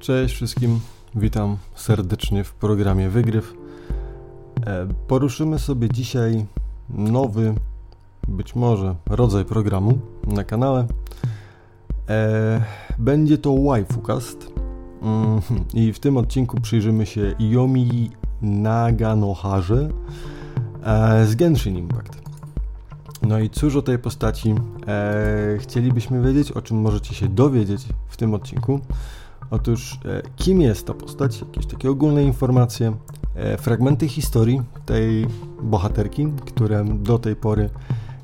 Cześć wszystkim, witam serdecznie w programie Wygryw. E, poruszymy sobie dzisiaj nowy, być może, rodzaj programu na kanale. E, będzie to Waifukast mm, i w tym odcinku przyjrzymy się Yomi Naganoharze e, z Genshin Impact. No i cóż o tej postaci chcielibyśmy wiedzieć, o czym możecie się dowiedzieć w tym odcinku. Otóż, e, kim jest ta postać? Jakieś takie ogólne informacje, e, fragmenty historii tej bohaterki, które do tej pory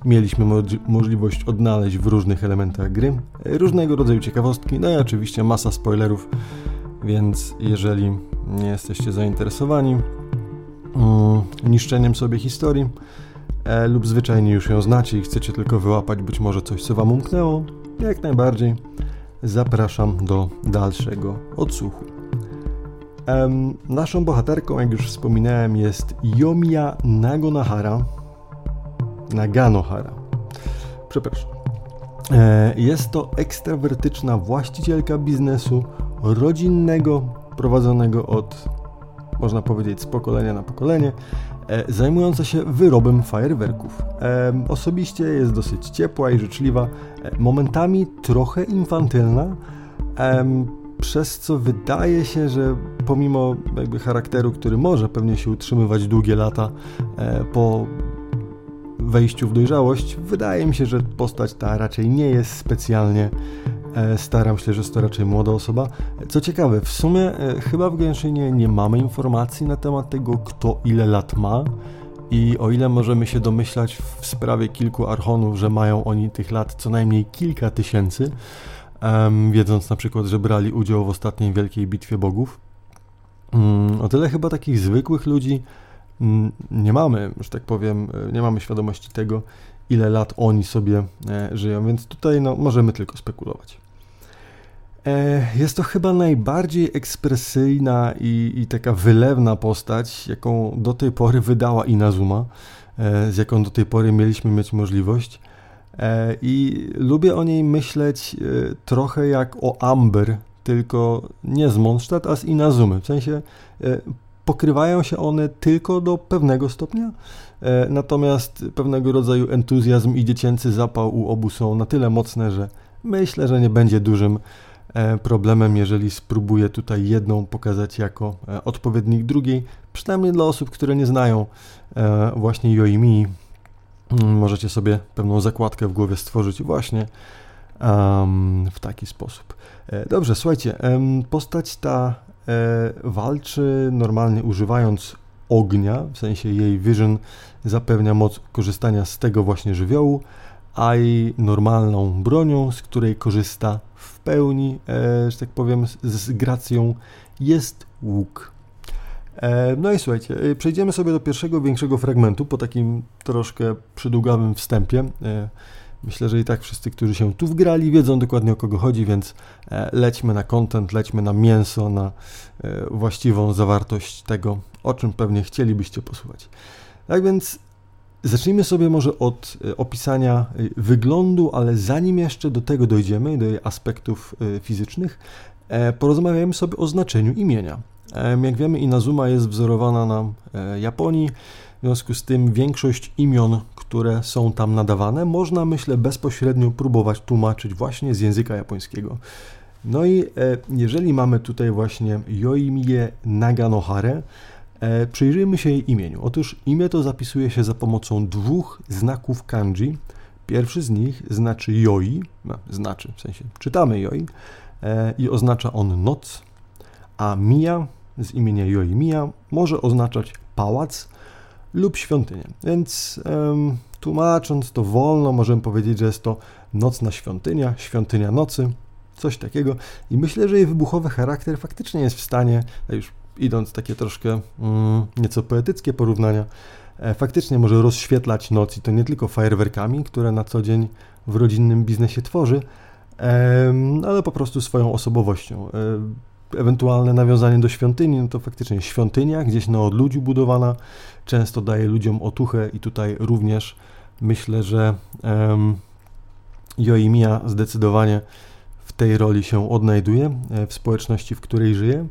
mieliśmy mo możliwość odnaleźć w różnych elementach gry, e, różnego rodzaju ciekawostki, no i oczywiście masa spoilerów, więc jeżeli nie jesteście zainteresowani mm, niszczeniem sobie historii e, lub zwyczajnie już ją znacie i chcecie tylko wyłapać być może coś, co wam umknęło, jak najbardziej zapraszam do dalszego odsłuchu. Naszą bohaterką, jak już wspominałem, jest Yomiya Nagonahara. Naganohara. Przepraszam. E, jest to ekstrawertyczna właścicielka biznesu rodzinnego, prowadzonego od, można powiedzieć, z pokolenia na pokolenie, zajmująca się wyrobem fajerwerków. E, osobiście jest dosyć ciepła i życzliwa, e, momentami trochę infantylna, przez co wydaje się, że pomimo jakby charakteru, który może pewnie się utrzymywać długie lata po wejściu w dojrzałość, wydaje mi się, że postać ta raczej nie jest specjalnie stara. Myślę, że jest to raczej młoda osoba. Co ciekawe, w sumie chyba w Genshinie nie mamy informacji na temat tego, kto ile lat ma. I o ile możemy się domyślać w sprawie kilku archonów, że mają oni tych lat co najmniej kilka tysięcy, wiedząc na przykład, że brali udział w ostatniej wielkiej bitwie bogów, um, o tyle chyba takich zwykłych ludzi um, nie mamy, że tak powiem, e, nie mamy świadomości tego, ile lat oni sobie e, żyją, więc tutaj no, możemy tylko spekulować. E, jest to chyba najbardziej ekspresyjna i, i, taka wylewna postać, jaką do tej pory wydała Inazuma, e, z jaką do tej pory mieliśmy mieć możliwość. E, I lubię o niej myśleć trochę jak o Amber, tylko nie z Mondstadt, a z Inazumy. W sensie pokrywają się one tylko do pewnego stopnia, natomiast pewnego rodzaju entuzjazm i dziecięcy zapał u obu są na tyle mocne, że myślę, że nie będzie dużym problemem, jeżeli spróbuję tutaj jedną pokazać jako e, odpowiednik drugiej, przynajmniej dla osób, które nie znają e, właśnie Yoimi. Mm, możecie sobie pewną zakładkę w głowie stworzyć właśnie w taki sposób. Dobrze, słuchajcie, postać ta walczy normalnie używając ognia, w sensie jej vision zapewnia moc korzystania z tego właśnie żywiołu, a i normalną bronią, z której korzysta w pełni, e, że tak powiem, z, z gracją, jest łuk. E, no i słuchajcie, e, przejdziemy sobie do pierwszego większego fragmentu po takim troszkę przydługawym wstępie. E, myślę, że i tak wszyscy, którzy się tu wgrali, wiedzą dokładnie o kogo chodzi, więc e, lećmy na content, lećmy na mięso, na e, właściwą zawartość tego, o czym pewnie chcielibyście posłuchać. Tak więc Zacznijmy sobie może od e, opisania e, wyglądu, ale zanim jeszcze do tego dojdziemy, do jej aspektów e, fizycznych, porozmawiajmy sobie o znaczeniu imienia. Jak wiemy, Inazuma jest wzorowana na Japonii, w związku z tym większość imion, które są tam nadawane, można myślę bezpośrednio próbować tłumaczyć właśnie z języka japońskiego. No i jeżeli mamy tutaj właśnie Yoimiye Naganohare, E, przyjrzyjmy się jej imieniu. Otóż imię to zapisuje się za pomocą dwóch znaków kanji. Pierwszy z nich znaczy yoi, no, znaczy, w sensie czytamy yoi e, i oznacza on noc, a mia z imienia yoi mia może oznaczać pałac lub świątynię. Więc um, tłumacząc to wolno, możemy powiedzieć, że jest to nocna świątynia, świątynia nocy, coś takiego. I myślę, że jej wybuchowy charakter faktycznie jest w stanie, już idąc takie troszkę mm, nieco poetyckie porównania, e, faktycznie może rozświetlać noc i to nie tylko fajerwerkami, które na co dzień w rodzinnym biznesie tworzy, ale po prostu swoją osobowością. E, ewentualne nawiązanie do świątyni, no to faktycznie świątynia gdzieś na odludziu budowana, często daje ludziom otuchę i tutaj również myślę, że Joimia zdecydowanie tej roli się odnajduje w społeczności, w której żyje.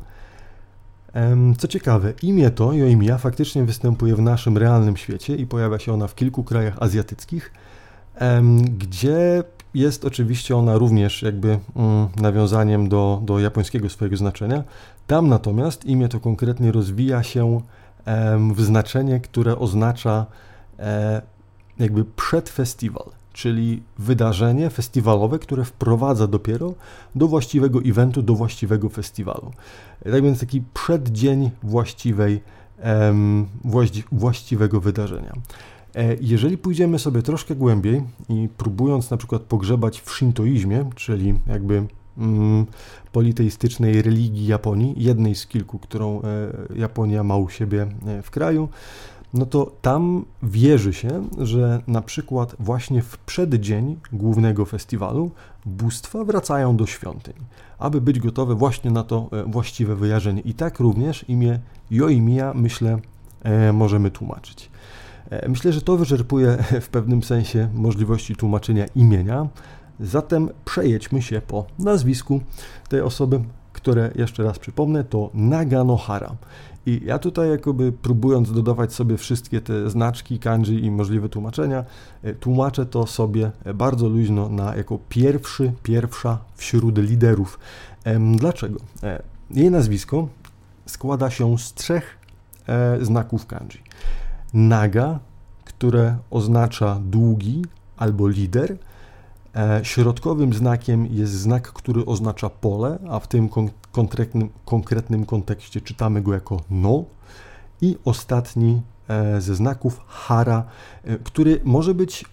Co ciekawe, imię to, Joimia, faktycznie występuje w naszym realnym świecie i pojawia się ona w kilku krajach azjatyckich, gdzie jest oczywiście ona również jakby mm, nawiązaniem do, do japońskiego swojego znaczenia. Tam natomiast imię to konkretnie rozwija się w znaczenie, które oznacza e, jakby przedfestiwal, czyli wydarzenie festiwalowe, które wprowadza dopiero do właściwego eventu, do właściwego festiwalu. Tak więc taki przeddzień właściwej, właściwego wydarzenia. E, jeżeli pójdziemy sobie troszkę głębiej i próbując na przykład pogrzebać w shintoizmie, czyli jakby mm, politeistycznej religii Japonii, jednej z kilku, którą e, Japonia ma u siebie e, w kraju, no to tam wierzy się, że na przykład właśnie w przeddzień głównego festiwalu bóstwa wracają do świątyń, aby być gotowe właśnie na to właściwe wyjarzenie. I tak również imię Joimiya, myślę, możemy tłumaczyć. E, myślę, że to wyczerpuje w pewnym sensie możliwości tłumaczenia imienia. Zatem przejedźmy się po nazwisku tej osoby, które jeszcze raz przypomnę, to Naganohara. I ja tutaj jakoby próbując dodawać sobie wszystkie te znaczki, kanji i możliwe tłumaczenia, e, tłumaczę to sobie bardzo luźno na jako pierwszy, pierwsza wśród liderów. Dlaczego? E, jej nazwisko składa się z trzech znaków kanji. Naga, które oznacza długi albo lider. E, środkowym znakiem jest znak, który oznacza pole, a w tym konkretnym, konkretnym kontekście czytamy go jako no. I ostatni e, ze znaków hara, e, który może być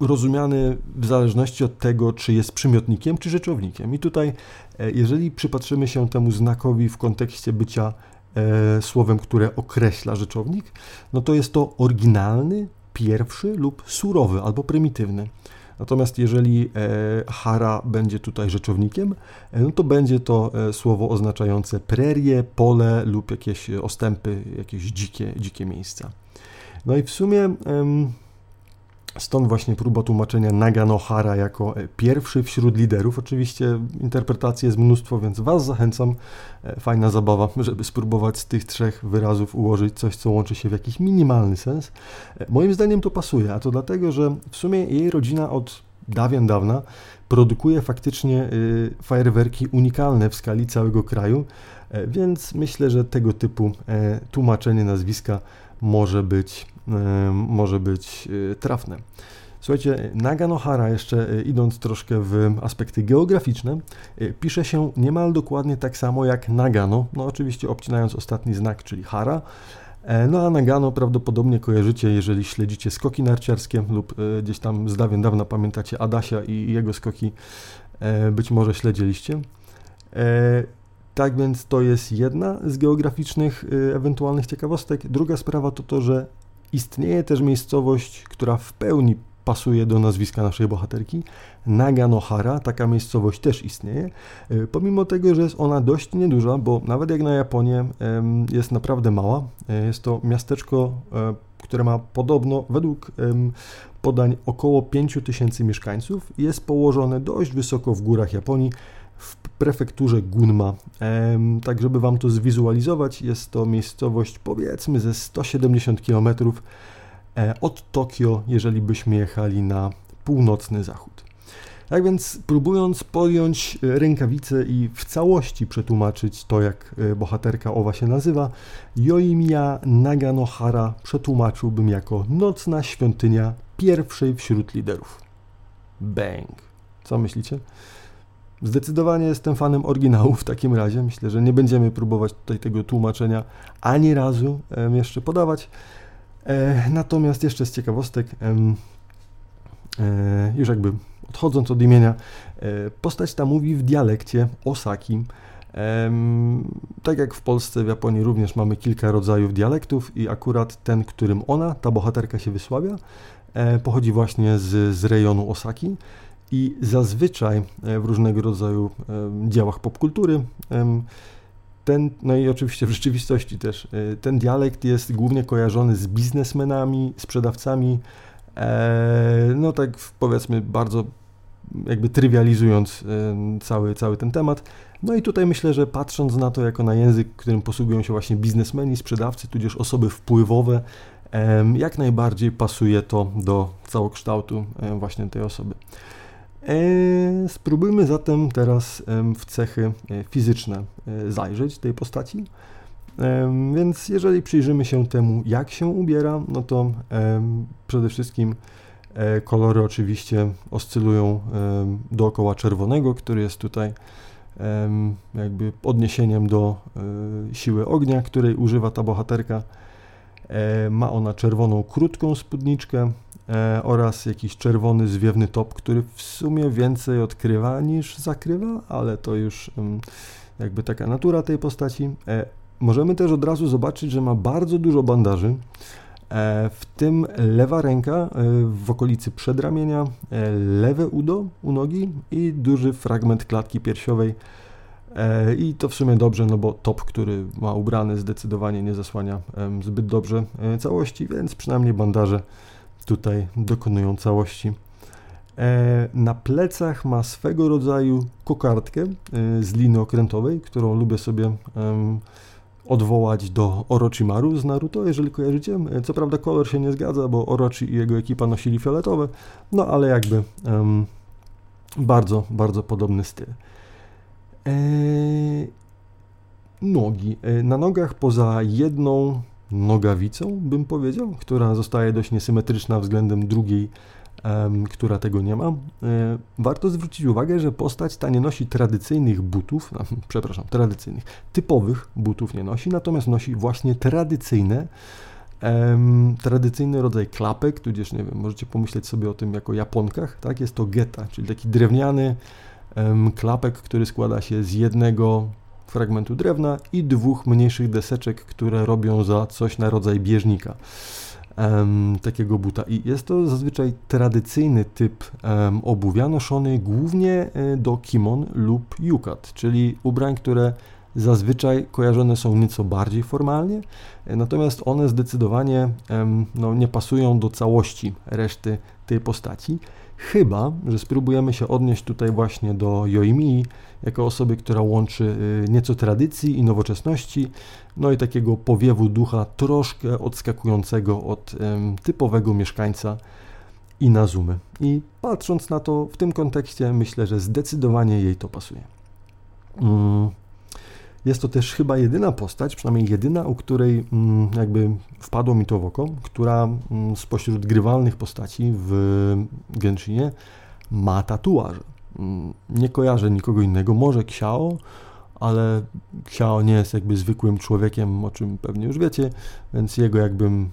rozumiany w zależności od tego, czy jest przymiotnikiem, czy rzeczownikiem. I tutaj, jeżeli przypatrzymy się temu znakowi w kontekście bycia e, słowem, które określa rzeczownik, no to jest to oryginalny, pierwszy lub surowy albo prymitywny. Natomiast jeżeli e, hara będzie tutaj rzeczownikiem, e, no to będzie to e, słowo oznaczające prerie, pole lub jakieś ostępy, jakieś dzikie, dzikie miejsca. No i w sumie Stąd właśnie próba tłumaczenia Naganohara jako e, pierwszy wśród liderów. Oczywiście interpretacji jest mnóstwo, więc Was zachęcam. E, fajna zabawa, żeby spróbować z tych trzech wyrazów ułożyć coś, co łączy się w jakiś minimalny sens. E, moim zdaniem to pasuje, a to dlatego, że w sumie jej rodzina od dawien dawna produkuje faktycznie y, fajerwerki unikalne w skali całego kraju, więc myślę, że tego typu tłumaczenie nazwiska może być może być y, trafne. Słuchajcie, Naganohara, jeszcze y, idąc troszkę w aspekty geograficzne, y, pisze się niemal dokładnie tak samo jak Nagano, no oczywiście obcinając ostatni znak, czyli Hara. E, no a Nagano prawdopodobnie kojarzycie, jeżeli śledzicie skoki narciarskie lub gdzieś tam z dawien dawna pamiętacie Adasia i jego skoki, e, być może śledziliście. E, tak więc to jest jedna z geograficznych ewentualnych ciekawostek. Druga sprawa to to, że Istnieje też miejscowość, która w pełni pasuje do nazwiska naszej bohaterki. Naganohara, taka miejscowość też istnieje, e, pomimo tego, że jest ona dość nieduża, bo nawet jak na Japonię jest naprawdę mała. E, jest to miasteczko, e, które ma podobno, według podań, około 5000 mieszkańców. Jest położone dość wysoko w górach Japonii, w prefekturze Gunma. Tak, żeby Wam to zwizualizować, jest to miejscowość powiedzmy ze 170 km e, od Tokio, jeżeli byśmy jechali na północny zachód. Tak więc próbując podjąć rękawice i w całości przetłumaczyć to, jak e, bohaterka owa się nazywa, Yoimiya Naganohara przetłumaczyłbym jako nocna świątynia pierwszej wśród liderów. Bang! Co myślicie? Zdecydowanie jestem fanem oryginału w takim razie. Myślę, że nie będziemy próbować tutaj tego tłumaczenia ani razu jeszcze podawać. E, natomiast jeszcze z ciekawostek, e, już jakby odchodząc od imienia, e, postać ta mówi w dialekcie Osaki. Tak jak w Polsce, w Japonii również mamy kilka rodzajów dialektów i akurat ten, którym ona, ta bohaterka się wysławia, pochodzi właśnie z, z rejonu Osaki i zazwyczaj e, w różnego rodzaju dziełach popkultury ten, no i oczywiście w rzeczywistości też, e, ten dialekt jest głównie kojarzony z biznesmenami, sprzedawcami, e, no tak powiedzmy bardzo jakby trywializując cały, cały ten temat. No i tutaj myślę, że patrząc na to jako na język, którym posługują się właśnie biznesmeni, sprzedawcy, tudzież osoby wpływowe, jak najbardziej pasuje to do całokształtu właśnie tej osoby. E, spróbujmy zatem teraz w cechy e, fizyczne e, zajrzeć tej postaci. Więc jeżeli przyjrzymy się temu, jak się ubiera, no to przede wszystkim kolory oczywiście oscylują dookoła czerwonego, który jest tutaj jakby odniesieniem do siły ognia, której używa ta bohaterka. Ma ona czerwoną, krótką spódniczkę, e, oraz jakiś czerwony zwiewny top, który w sumie więcej odkrywa niż zakrywa, ale to już jakby taka natura tej postaci. E, możemy też od razu zobaczyć, że ma bardzo dużo bandaży. E, w tym lewa ręka w okolicy przedramienia, lewe udo u nogi i duży fragment klatki piersiowej. I to w sumie dobrze, no bo top, który ma ubrany, zdecydowanie nie zasłania zbyt dobrze całości, więc przynajmniej bandaże tutaj dokonują całości. E, na plecach ma swego rodzaju kokardkę e, z liny okrętowej, którą lubię sobie odwołać do Orochimaru z Naruto, jeżeli kojarzycie. E, co prawda kolor się nie zgadza, bo Orochi i jego ekipa nosili fioletowe, no ale jakby bardzo, bardzo podobny styl. nogi. na nogach poza jedną nogawicą, bym powiedział, która zostaje dość niesymetryczna względem drugiej, która tego nie ma. E, warto zwrócić uwagę, że postać ta nie nosi tradycyjnych butów, przepraszam, tradycyjnych, typowych butów nie nosi, natomiast nosi właśnie tradycyjne, tradycyjny rodzaj klapek, tudzież, nie wiem, możecie pomyśleć sobie o tym jako Japonkach, tak, jest to geta, czyli taki drewniany klapek, który składa się z jednego fragmentu drewna i dwóch mniejszych deseczek, które robią za coś na rodzaj bieżnika. Takiego buta. I jest to zazwyczaj tradycyjny typ um, obuwia noszony głównie e, do kimon lub yukat, czyli ubrań, które zazwyczaj kojarzone są nieco bardziej formalnie, e, natomiast one zdecydowanie no, nie pasują do całości reszty tej postaci. Chyba, że spróbujemy się odnieść tutaj właśnie do Yoimii, jako osoby, która łączy y, nieco tradycji i nowoczesności, no i takiego powiewu ducha troszkę odskakującego od typowego mieszkańca Inazumy. I patrząc na to w tym kontekście, myślę, że zdecydowanie jej to pasuje. Mm. Jest to też chyba jedyna postać, przynajmniej jedyna, u której mm, jakby wpadło mi to w oko, która mm, spośród grywalnych postaci w Genshinie ma tatuaże. Mm, nie kojarzę nikogo innego, może Xiao, ale Xiao nie jest jakby zwykłym człowiekiem, o czym pewnie już wiecie, więc jego jakbym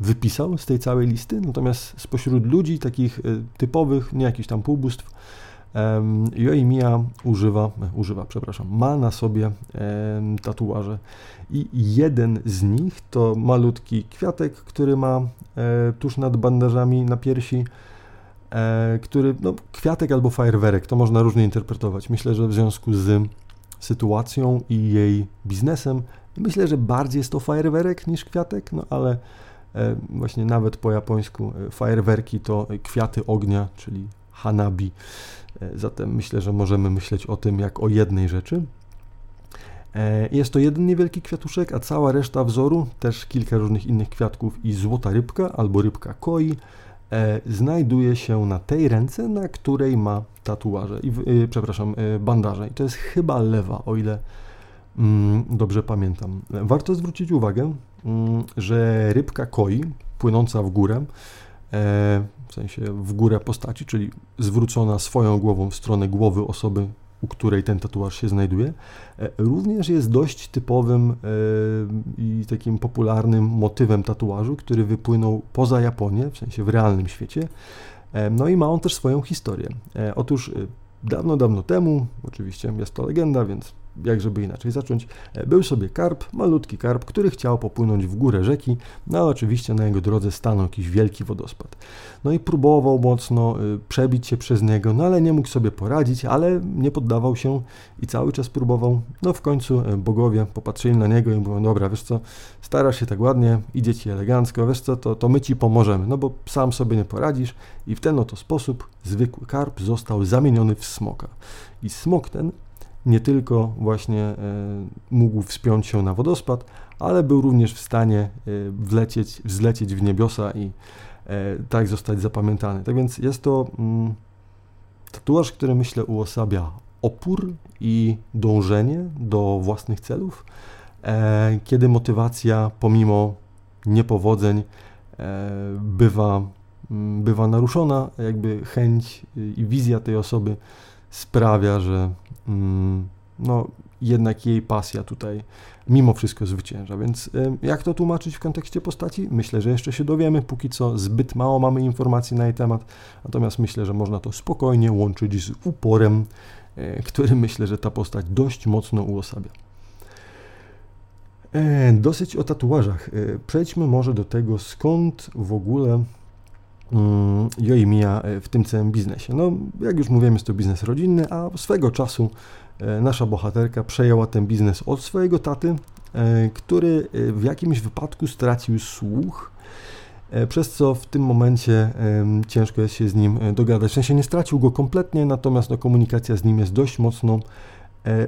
wypisał z tej całej listy. Natomiast spośród ludzi takich y, typowych, nie jakichś tam półbóstw, Yoimiya używa, używa, przepraszam, ma na sobie tatuaże i jeden z nich to malutki kwiatek, który ma e, tuż nad bandażami na piersi, e, który, no, kwiatek albo fajerwerek, to można różnie interpretować. Myślę, że w związku z sytuacją i jej biznesem, myślę, że bardziej jest to fajerwerek niż kwiatek, no ale e, właśnie nawet po japońsku fajerwerki to kwiaty ognia, czyli hanabi. E, zatem myślę, że możemy myśleć o tym jak o jednej rzeczy. E, jest to jeden niewielki kwiatuszek, a cała reszta wzoru, też kilka różnych innych kwiatków i złota rybka albo rybka koi, e, znajduje się na tej ręce, na której ma tatuaże, i, przepraszam, bandaże. I to jest chyba lewa, o ile mm, dobrze pamiętam. Warto zwrócić uwagę, mm, że rybka koi, płynąca w górę, w sensie w górę postaci, czyli zwrócona swoją głową w stronę głowy osoby, u której ten tatuaż się znajduje, e, również jest dość typowym e, i takim popularnym motywem tatuażu, który wypłynął poza Japonię, w sensie w realnym świecie. E, no i ma on też swoją historię. Otóż dawno, dawno temu, oczywiście jest to legenda, więc jak żeby inaczej zacząć, e, był sobie karp, malutki karp, który chciał popłynąć w górę rzeki, no ale oczywiście na jego drodze stanął jakiś wielki wodospad. No i próbował mocno y, przebić się przez niego, no ale nie mógł sobie poradzić, ale nie poddawał się i cały czas próbował. No w końcu e, bogowie popatrzyli na niego i mówią, dobra, wiesz co, starasz się tak ładnie, idzie ci elegancko, wiesz co, to, to my ci pomożemy, no bo sam sobie nie poradzisz i w ten oto sposób zwykły karp został zamieniony w smoka. I smok ten nie tylko właśnie e, mógł wspiąć się na wodospad, ale był również w stanie e, wlecieć, wzlecieć w niebiosa i e, tak zostać zapamiętany. Tak więc jest to mm, tatuaż, który myślę uosabia opór i dążenie do własnych celów, kiedy motywacja pomimo niepowodzeń bywa, mm, bywa naruszona, jakby chęć i wizja tej osoby sprawia, że no, jednak jej pasja tutaj mimo wszystko zwycięża. Więc jak to tłumaczyć w kontekście postaci? Myślę, że jeszcze się dowiemy. Póki co zbyt mało mamy informacji na jej temat, natomiast myślę, że można to spokojnie łączyć z uporem, e, który myślę, że ta postać dość mocno uosabia. E, dosyć o tatuażach. E, przejdźmy może do tego, skąd w ogóle Mm, Mija e, w tym całym biznesie. No, jak już mówiłem, jest to biznes rodzinny, a swego czasu e, nasza bohaterka przejęła ten biznes od swojego taty, e, który w jakimś wypadku stracił słuch, przez co w tym momencie ciężko jest się z nim dogadać. W sensie nie stracił go kompletnie, natomiast no, komunikacja z nim jest dość mocno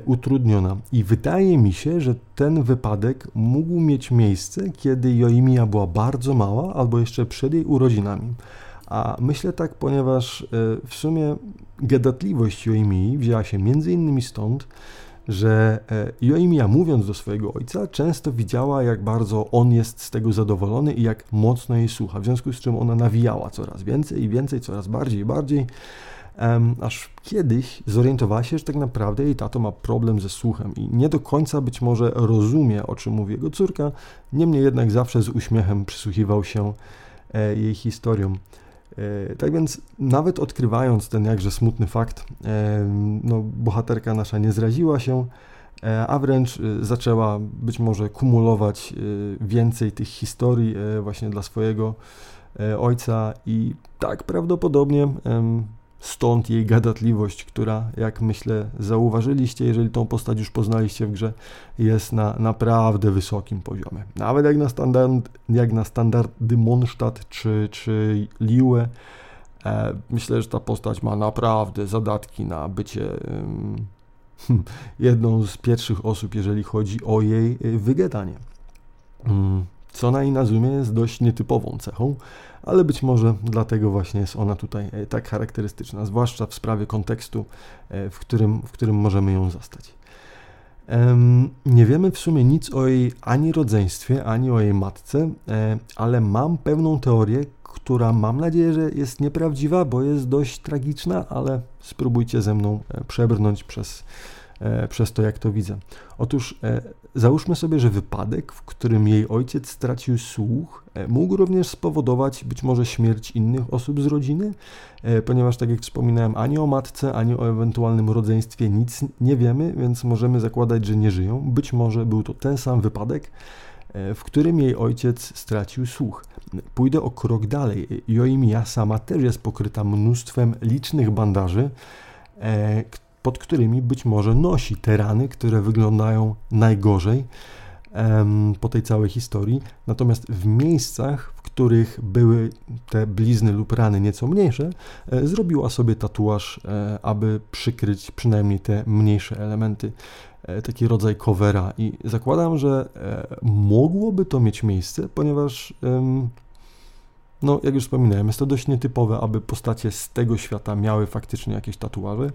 utrudniona. I wydaje mi się, że ten wypadek mógł mieć miejsce, kiedy Joimia była bardzo mała albo jeszcze przed jej urodzinami. A myślę tak, ponieważ e, w sumie gadatliwość Joimii wzięła się między innymi stąd, że e, Joimia mówiąc do swojego ojca często widziała jak bardzo on jest z tego zadowolony i jak mocno jej słucha, w związku z czym ona nawijała coraz więcej i więcej, coraz bardziej i bardziej, um, aż kiedyś zorientowała się, że tak naprawdę jej tato ma problem ze słuchem i nie do końca być może rozumie, o czym mówi jego córka, niemniej jednak zawsze z uśmiechem przysłuchiwał się e, jej historiom. E, tak więc nawet odkrywając ten jakże smutny fakt, e, no, bohaterka nasza nie zraziła się, e, a wręcz zaczęła być może kumulować więcej tych historii właśnie dla swojego ojca i tak prawdopodobnie Stąd jej gadatliwość, która, jak myślę, zauważyliście, jeżeli tą postać już poznaliście w grze, jest na naprawdę wysokim poziomie. Nawet jak na, standard, jak na standardy Mondstadt czy, czy Liue, e, myślę, że ta postać ma naprawdę zadatki na bycie hmm, jedną z pierwszych osób, jeżeli chodzi o jej wygadanie. Mm, co na Inazumie jest dość nietypową cechą, ale być może dlatego właśnie jest ona tutaj e, tak charakterystyczna, zwłaszcza w sprawie kontekstu, e, w którym, w którym możemy ją zastać. Nie wiemy w sumie nic o jej ani rodzeństwie, ani o jej matce, e, ale mam pewną teorię, która mam nadzieję, że jest nieprawdziwa, bo jest dość tragiczna, ale spróbujcie ze mną przebrnąć przez przez to, jak to widzę. Otóż e, załóżmy sobie, że wypadek, w którym jej ojciec stracił słuch, e, mógł również spowodować być może śmierć innych osób z rodziny, ponieważ, tak jak wspominałem, ani o matce, ani o ewentualnym rodzeństwie nic nie wiemy, więc możemy zakładać, że nie żyją. Być może był to ten sam wypadek, w którym jej ojciec stracił słuch. Pójdę o krok dalej. Joimia sama też jest pokryta mnóstwem licznych bandaży, pod którymi być może nosi te rany, które wyglądają najgorzej po tej całej historii. Natomiast w miejscach, w których były te blizny lub rany nieco mniejsze, e, zrobiła sobie tatuaż, e, aby przykryć przynajmniej te mniejsze elementy, e, taki rodzaj covera. I zakładam, że mogłoby to mieć miejsce, ponieważ no, jak już wspominałem, jest to dość nietypowe, aby postacie z tego świata miały faktycznie jakieś tatuaże,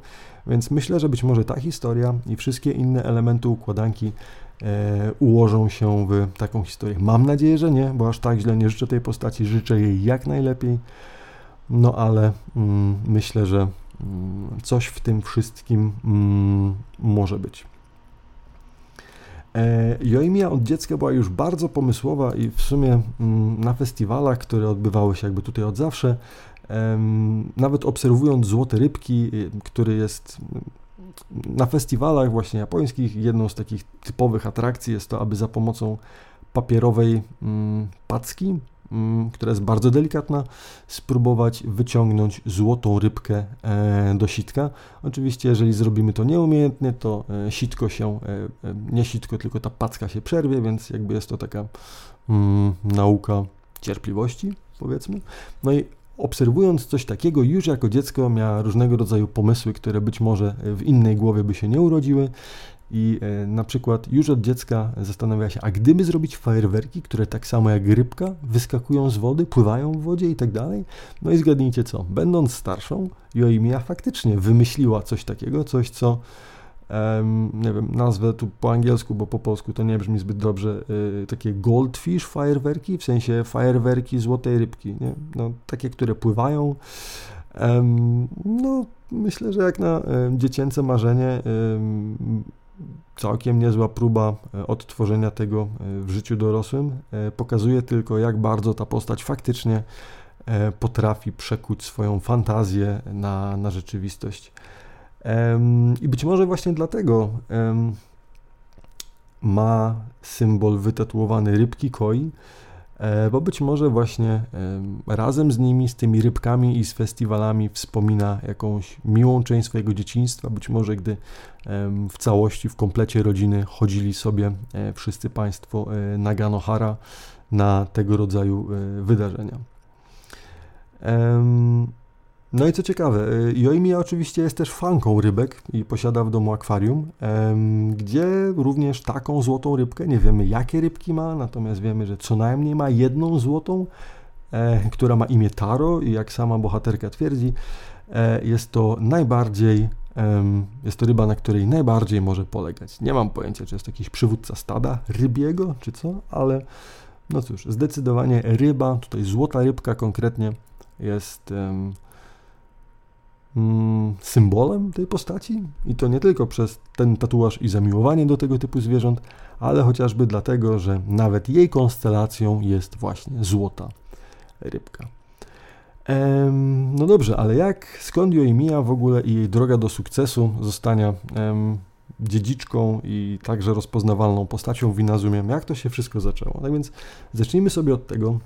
więc myślę, że być może ta historia i wszystkie inne elementy układanki e, ułożą się w taką historię. Mam nadzieję, że nie, bo aż tak źle nie życzę tej postaci, życzę jej jak najlepiej, no ale mm, myślę, że mm, coś w tym wszystkim mm, może być. E, Joimia od dziecka była już bardzo pomysłowa i w sumie mm, na festiwalach, które odbywały się jakby tutaj od zawsze, nawet obserwując Złote Rybki, y, który jest na festiwalach właśnie japońskich jedną z takich typowych atrakcji jest to, aby za pomocą papierowej mm, packi, mm, która jest bardzo delikatna, spróbować wyciągnąć złotą rybkę e, do sitka. Oczywiście, jeżeli zrobimy to nieumiejętnie, to e, sitko się, e, nie sitko, tylko ta packa się przerwie, więc jakby jest to taka mm, nauka cierpliwości, powiedzmy. No i obserwując coś takiego, już jako dziecko miała różnego rodzaju pomysły, które być może w innej głowie by się nie urodziły. I e, na przykład już od dziecka zastanawiała się, a gdyby zrobić fajerwerki, które tak samo jak rybka wyskakują z wody, pływają w wodzie i tak dalej. No i zgadnijcie co, będąc starszą, Joimia faktycznie wymyśliła coś takiego, coś co um, nie wiem, nazwę tu po angielsku, bo po polsku to nie brzmi zbyt dobrze, y, takie goldfish fajerwerki, w sensie fajerwerki złotej rybki, nie? No, takie, które pływają. Um, no, myślę, że jak na um, dziecięce marzenie całkiem niezła próba e, odtworzenia tego e, w życiu dorosłym. E, pokazuje tylko, jak bardzo ta postać faktycznie potrafi przekuć swoją fantazję na, na rzeczywistość. I być może właśnie dlatego ma symbol wytatuowany rybki koi, bo być może właśnie razem z nimi, z tymi rybkami i z festiwalami wspomina jakąś miłą część swojego dzieciństwa, być może gdy w całości, w komplecie rodziny chodzili sobie e, wszyscy Państwo e, na Ganohara na tego rodzaju wydarzenia. No i co ciekawe, Joimia oczywiście jest też fanką rybek i posiada w domu akwarium, gdzie również taką złotą rybkę, nie wiemy jakie rybki ma, natomiast wiemy, że co najmniej ma jedną złotą, e, która ma imię Taro i jak sama bohaterka twierdzi, e, jest to najbardziej, jest to ryba, na której najbardziej może polegać. Nie mam pojęcia, czy jest jakiś przywódca stada rybiego, czy co, ale no cóż, zdecydowanie ryba, tutaj złota rybka konkretnie jest symbolem tej postaci i to nie tylko przez ten tatuaż i zamiłowanie do tego typu zwierząt, ale chociażby dlatego, że nawet jej konstelacją jest właśnie złota rybka. Ehm, no dobrze, ale jak, skąd Joimiya w ogóle i jej droga do sukcesu zostania em, dziedziczką i także rozpoznawalną postacią w Inazumie, jak to się wszystko zaczęło? Tak więc zacznijmy sobie od tego,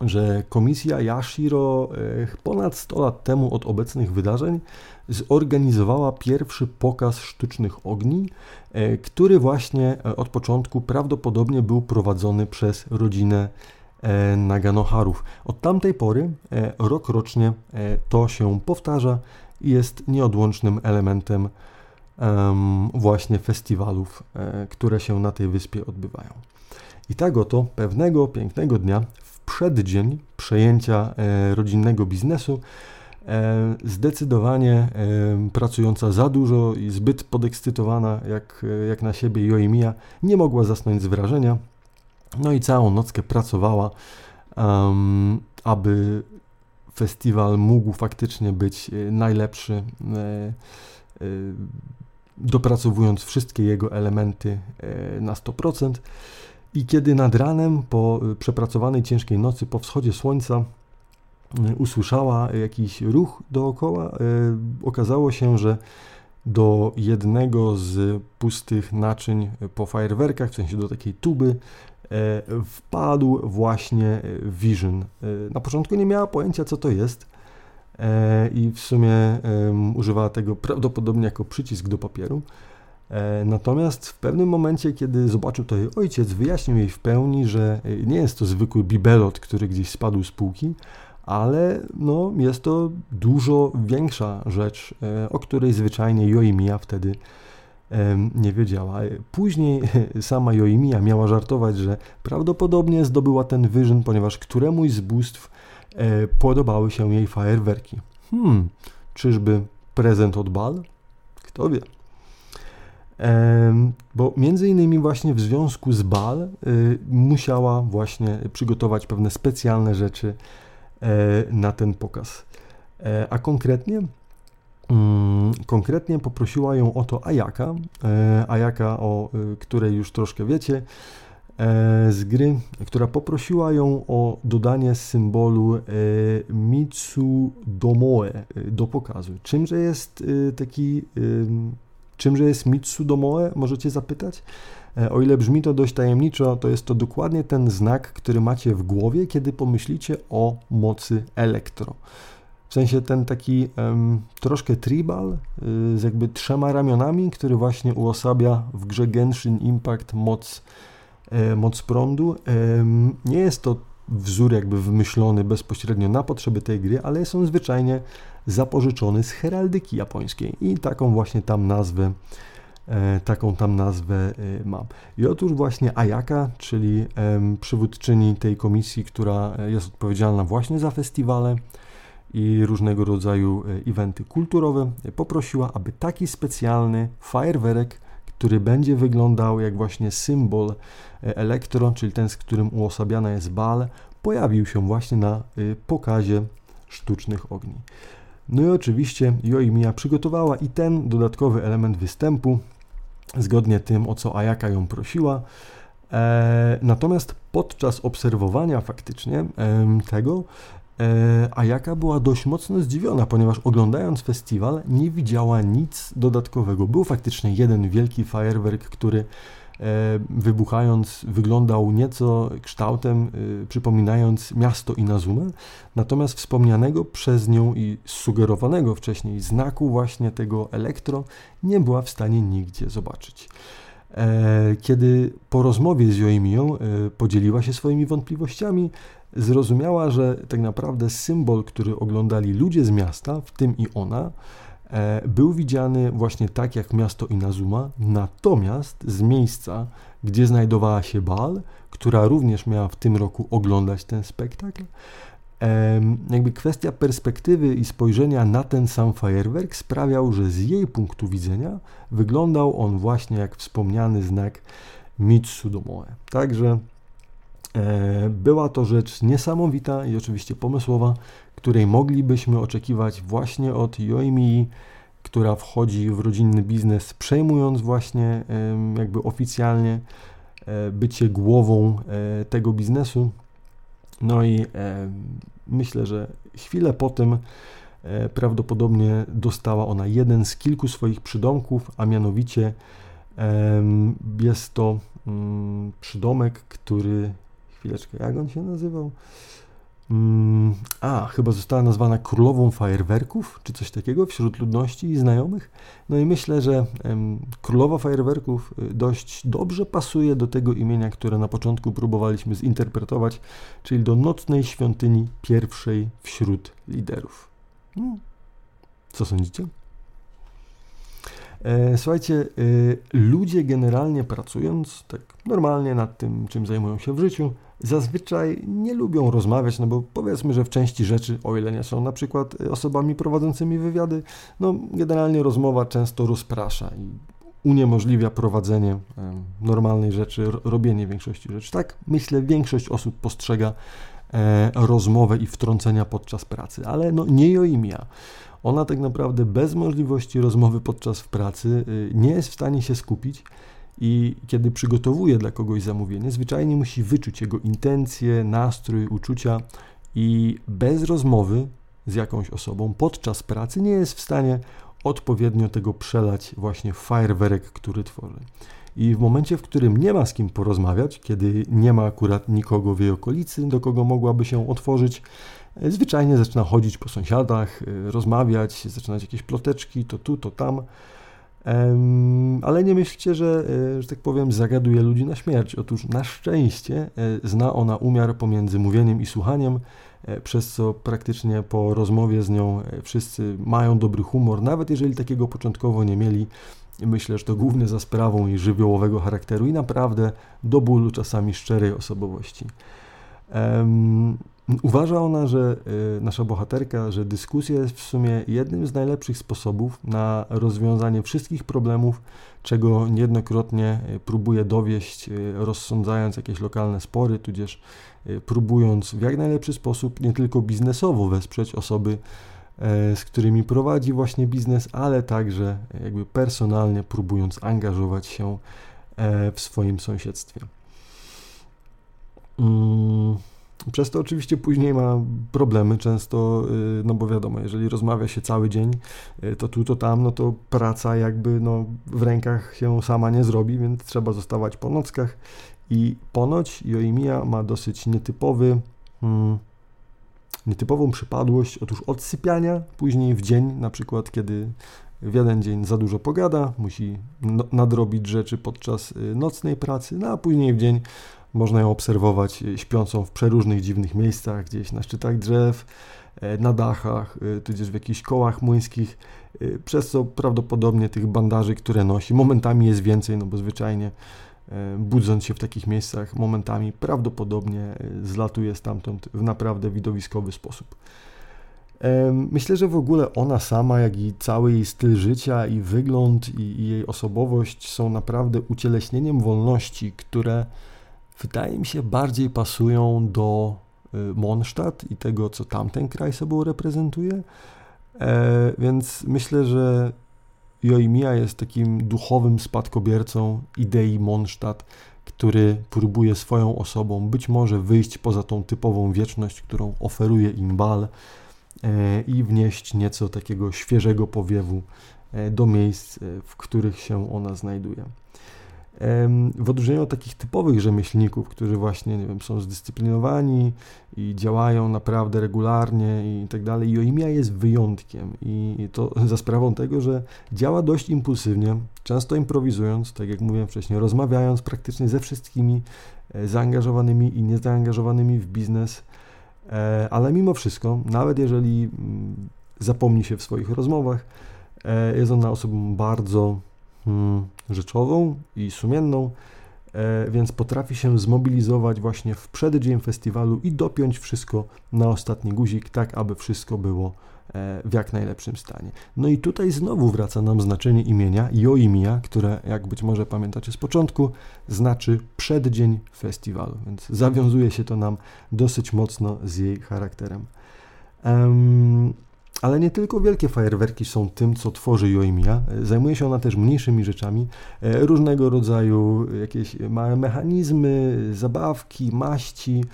że komisja Yashiro e, ponad 100 lat temu od obecnych wydarzeń zorganizowała pierwszy pokaz sztucznych ogni, e, który właśnie e, od początku prawdopodobnie był prowadzony przez rodzinę Naganoharów. Od tamtej pory rok rocznie to się powtarza i jest nieodłącznym elementem właśnie festiwalów, które się na tej wyspie odbywają. I tak oto pewnego pięknego dnia przeddzień przejęcia e, rodzinnego biznesu, e, zdecydowanie e, pracująca za dużo i zbyt podekscytowana jak, jak na siebie Joimia nie mogła zasnąć z wrażenia. No i całą nockę pracowała, um, aby festiwal mógł faktycznie być najlepszy, dopracowując wszystkie jego elementy na 100%. I kiedy nad ranem, po y, przepracowanej ciężkiej nocy, po wschodzie słońca, y, usłyszała jakiś ruch dookoła, y, okazało się, że do jednego z pustych naczyń po fajerwerkach, w sensie do takiej tuby, wpadł właśnie Vision. Na początku nie miała pojęcia, co to jest i w sumie używała tego prawdopodobnie jako przycisk do papieru. E, natomiast w pewnym momencie, kiedy zobaczył to jej ojciec, wyjaśnił jej w pełni, że e, nie jest to zwykły bibelot, który gdzieś spadł z półki, ale no, jest to dużo większa rzecz, e, o której zwyczajnie Joimia wtedy nie wiedziała. Później sama Joimia miała żartować, że prawdopodobnie zdobyła ten wyżyn, ponieważ któremuś z bóstw podobały się jej fajerwerki. Hmm, czyżby prezent od bal? Kto wie bo między innymi właśnie w związku z bal y, musiała właśnie przygotować pewne specjalne rzeczy e, na ten pokaz. E, a konkretnie mm, Konkretnie poprosiła ją o to Ajaka, e, Ajaka, o której już troszkę wiecie, z gry, która poprosiła ją o dodanie symbolu Mitsudomoe do pokazu. Czymże jest taki, czymże jest Mitsudomoe, możecie zapytać? O ile brzmi to dość tajemniczo, to jest to dokładnie ten znak, który macie w głowie, kiedy pomyślicie o mocy elektro. W sensie ten taki um, troszkę tribal y, z jakby trzema ramionami, który właśnie uosabia w grze Genshin Impact moc, e, moc prądu. E, nie jest to wzór jakby wymyślony bezpośrednio na potrzeby tej gry, ale jest on zwyczajnie zapożyczony z heraldyki japońskiej i taką właśnie tam nazwę e, taką tam nazwę e, mam. I otóż właśnie Ayaka, czyli przywódczyni tej komisji, która jest odpowiedzialna właśnie za festiwale, i różnego rodzaju e, eventy kulturowe, poprosiła, aby taki specjalny fajerwerek, który będzie wyglądał jak właśnie symbol e, elektron, czyli ten, z którym uosabiana jest bal, pojawił się właśnie na e, pokazie sztucznych ogni. No i oczywiście Joimiya przygotowała i ten dodatkowy element występu, zgodnie tym, o co Ayaka ją prosiła. E, natomiast podczas obserwowania faktycznie e, tego E, a jaka była dość mocno zdziwiona, ponieważ oglądając festiwal nie widziała nic dodatkowego. Był faktycznie jeden wielki fajerwerk, który wybuchając wyglądał nieco kształtem e, przypominając miasto Inazumę, natomiast wspomnianego przez nią i sugerowanego wcześniej znaku właśnie tego elektro nie była w stanie nigdzie zobaczyć. Kiedy po rozmowie z Joimią podzieliła się swoimi wątpliwościami, zrozumiała, że tak naprawdę symbol, który oglądali ludzie z miasta, w tym i ona, e, był widziany właśnie tak jak miasto Inazuma, natomiast z miejsca, gdzie znajdowała się Bal, która również miała w tym roku oglądać ten spektakl, jakby kwestia perspektywy i spojrzenia na ten sam fajerwerk sprawiał, że z jej punktu widzenia wyglądał on właśnie jak wspomniany znak Mitsudomoe. Także E, była to rzecz niesamowita i oczywiście pomysłowa, której moglibyśmy oczekiwać właśnie od Yoimi, która wchodzi w rodzinny biznes, przejmując właśnie jakby oficjalnie e, bycie głową e, tego biznesu. No i myślę, że chwilę po tym prawdopodobnie dostała ona jeden z kilku swoich przydomków, a mianowicie jest to mm, przydomek, który chwileczkę, jak on się nazywał? Mm, a, chyba została nazwana królową fajerwerków, czy coś takiego wśród ludności i znajomych. No i myślę, że em, królowa fajerwerków y, dość dobrze pasuje do tego imienia, które na początku próbowaliśmy zinterpretować, czyli do nocnej świątyni pierwszej wśród liderów. No, co sądzicie? E, słuchajcie, e, ludzie generalnie pracując tak normalnie nad tym, czym zajmują się w życiu, zazwyczaj nie lubią rozmawiać, no bo powiedzmy, że w części rzeczy, o ile nie są na przykład osobami prowadzącymi wywiady, no generalnie rozmowa często rozprasza i uniemożliwia prowadzenie normalnej rzeczy, robienie większości rzeczy. Tak, myślę, większość osób postrzega e, rozmowę i wtrącenia podczas pracy, ale no nie Joimia. Ona tak naprawdę bez możliwości rozmowy podczas pracy y, nie jest w stanie się skupić i kiedy przygotowuje dla kogoś zamówienie, zwyczajnie musi wyczuć jego intencje, nastrój, uczucia i bez rozmowy z jakąś osobą podczas pracy nie jest w stanie odpowiednio tego przelać właśnie fajerwerek, który tworzy. I w momencie, w którym nie ma z kim porozmawiać, kiedy nie ma akurat nikogo w jej okolicy, do kogo mogłaby się otworzyć, zwyczajnie zaczyna chodzić po sąsiadach, y, rozmawiać, zaczynać jakieś ploteczki, to tu, to tam ale nie myślcie, że, e, że tak powiem, zagaduje ludzi na śmierć. Otóż na szczęście e, zna ona umiar pomiędzy mówieniem i słuchaniem, e, przez co praktycznie po rozmowie z nią wszyscy mają dobry humor, nawet jeżeli takiego początkowo nie mieli. Myślę, że to głównie za sprawą jej żywiołowego charakteru i naprawdę do bólu czasami szczerej osobowości. Uważa ona, że y, nasza bohaterka, że dyskusja jest w sumie jednym z najlepszych sposobów na rozwiązanie wszystkich problemów, czego niejednokrotnie y, próbuje dowieść, y, rozsądzając jakieś lokalne spory, tudzież próbując w jak najlepszy sposób nie tylko biznesowo wesprzeć osoby, z którymi prowadzi właśnie biznes, ale także jakby personalnie próbując angażować się w swoim sąsiedztwie. Mm, przez to oczywiście później ma problemy często, y, no bo wiadomo, jeżeli rozmawia się cały dzień, y, to tu, to tam, no to praca jakby no, w rękach się sama nie zrobi, więc trzeba zostawać po nockach. I ponoć Joimia ma dosyć nietypowy, hmm, nietypową przypadłość, otóż odsypiania później w dzień, na przykład kiedy w jeden dzień za dużo pogada, musi no, nadrobić rzeczy podczas y, nocnej pracy, no a później w dzień można ją obserwować y, śpiącą w przeróżnych dziwnych miejscach, gdzieś na szczytach drzew, e, na dachach, y, tudzież w jakichś kołach młyńskich, przez co prawdopodobnie tych bandaży, które nosi, momentami jest więcej, no bo zwyczajnie e, budząc się w takich miejscach, momentami prawdopodobnie zlatuje stamtąd w naprawdę widowiskowy sposób. Myślę, że w ogóle ona sama, jak i cały jej styl życia, i wygląd, i, i jej osobowość są naprawdę ucieleśnieniem wolności, które wydaje mi się bardziej pasują do y, Mondstadt i tego, co tamten kraj sobą reprezentuje. E, więc myślę, że Joimia jest takim duchowym spadkobiercą idei Mondstadt, który próbuje swoją osobą być może wyjść poza tą typową wieczność, którą oferuje im Bal E, i wnieść nieco takiego świeżego powiewu e, do miejsc, e, w których się ona znajduje. W odróżnieniu od takich typowych rzemieślników, którzy właśnie nie wiem, są zdyscyplinowani i działają naprawdę regularnie i tak dalej, Joimia jest wyjątkiem. I to za sprawą tego, że działa dość impulsywnie, często improwizując, tak jak mówiłem wcześniej, rozmawiając praktycznie ze wszystkimi zaangażowanymi i niezaangażowanymi w biznes. E, ale mimo wszystko, nawet jeżeli mm, zapomni się w swoich rozmowach, e, jest ona osobą bardzo rzeczową i sumienną, e, więc potrafi się zmobilizować właśnie w przeddzień festiwalu i dopiąć wszystko na ostatni guzik, tak aby wszystko było w jak najlepszym stanie. No i tutaj znowu wraca nam znaczenie imienia Joimia, które, jak być może pamiętacie z początku, znaczy przeddzień festiwalu, więc zawiązuje się to nam dosyć mocno z jej charakterem. Um, ale nie tylko wielkie fajerwerki są tym, co tworzy Joimia. Zajmuje się ona też mniejszymi rzeczami, e, różnego rodzaju jakieś małe mechanizmy, zabawki, maści,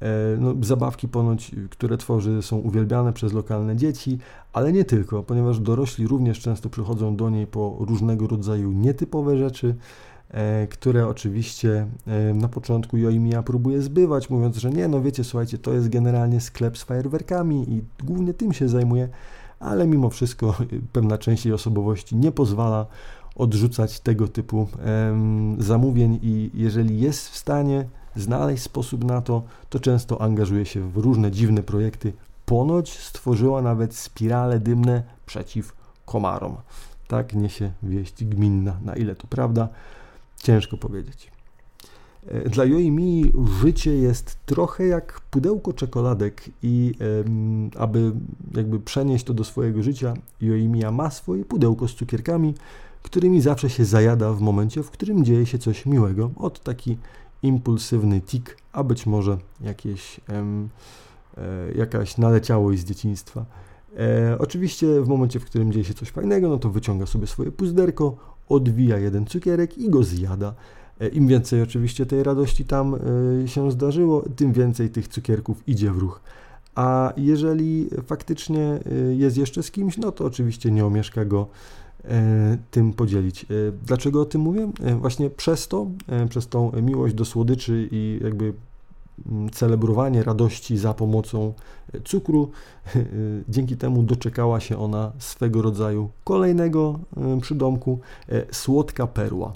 E, no, zabawki ponoć, które tworzy, są uwielbiane przez lokalne dzieci, ale nie tylko, ponieważ dorośli również często przychodzą do niej po różnego rodzaju nietypowe rzeczy, e, które oczywiście e, na początku Joimia próbuje zbywać, mówiąc, że nie, no wiecie, słuchajcie, to jest generalnie sklep z fajerwerkami i głównie tym się zajmuje, ale mimo wszystko pewna część jej osobowości nie pozwala odrzucać tego typu zamówień i jeżeli jest w stanie znaleźć sposób na to, to często angażuje się w różne dziwne projekty. Ponoć stworzyła nawet spirale dymne przeciw komarom. Tak niesie wieść gminna. Na ile to prawda, ciężko powiedzieć. E, dla Joimi życie jest trochę jak pudełko czekoladek i aby jakby przenieść to do swojego życia, Joimia ma swoje pudełko z cukierkami, którymi zawsze się zajada w momencie, w którym dzieje się coś miłego. Od taki impulsywny tik, a być może jakieś, e, jakaś naleciałość z dzieciństwa. E, oczywiście w momencie, w którym dzieje się coś fajnego, no to wyciąga sobie swoje puzderko, odwija jeden cukierek i go zjada. E, Im więcej oczywiście tej radości tam e, się zdarzyło, tym więcej tych cukierków idzie w ruch. A jeżeli faktycznie e, jest jeszcze z kimś, no to oczywiście nie omieszka go tym podzielić. Dlaczego o tym mówię? Właśnie przez to, przez tą miłość do słodyczy i jakby celebrowanie radości za pomocą cukru. Dzięki temu doczekała się ona swego rodzaju kolejnego przydomku słodka perła.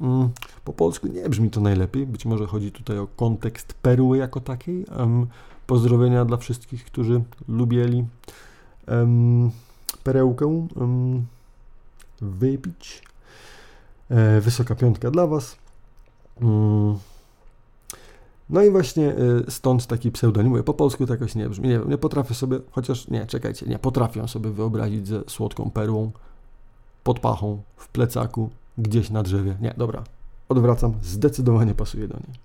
Mm, po polsku nie brzmi to najlepiej, być może chodzi tutaj o kontekst perły jako takiej. Pozdrowienia dla wszystkich, którzy lubieli perełkę wypić. E, wysoka piątka dla Was. No i właśnie e, stąd taki pseudonim. Mówię, po polsku to jakoś nie brzmi. Nie wiem, nie potrafię sobie, chociaż nie, czekajcie, nie potrafię sobie wyobrazić ze słodką perłą pod pachą, w plecaku, gdzieś na drzewie. Nie, dobra, odwracam, zdecydowanie pasuje do niej.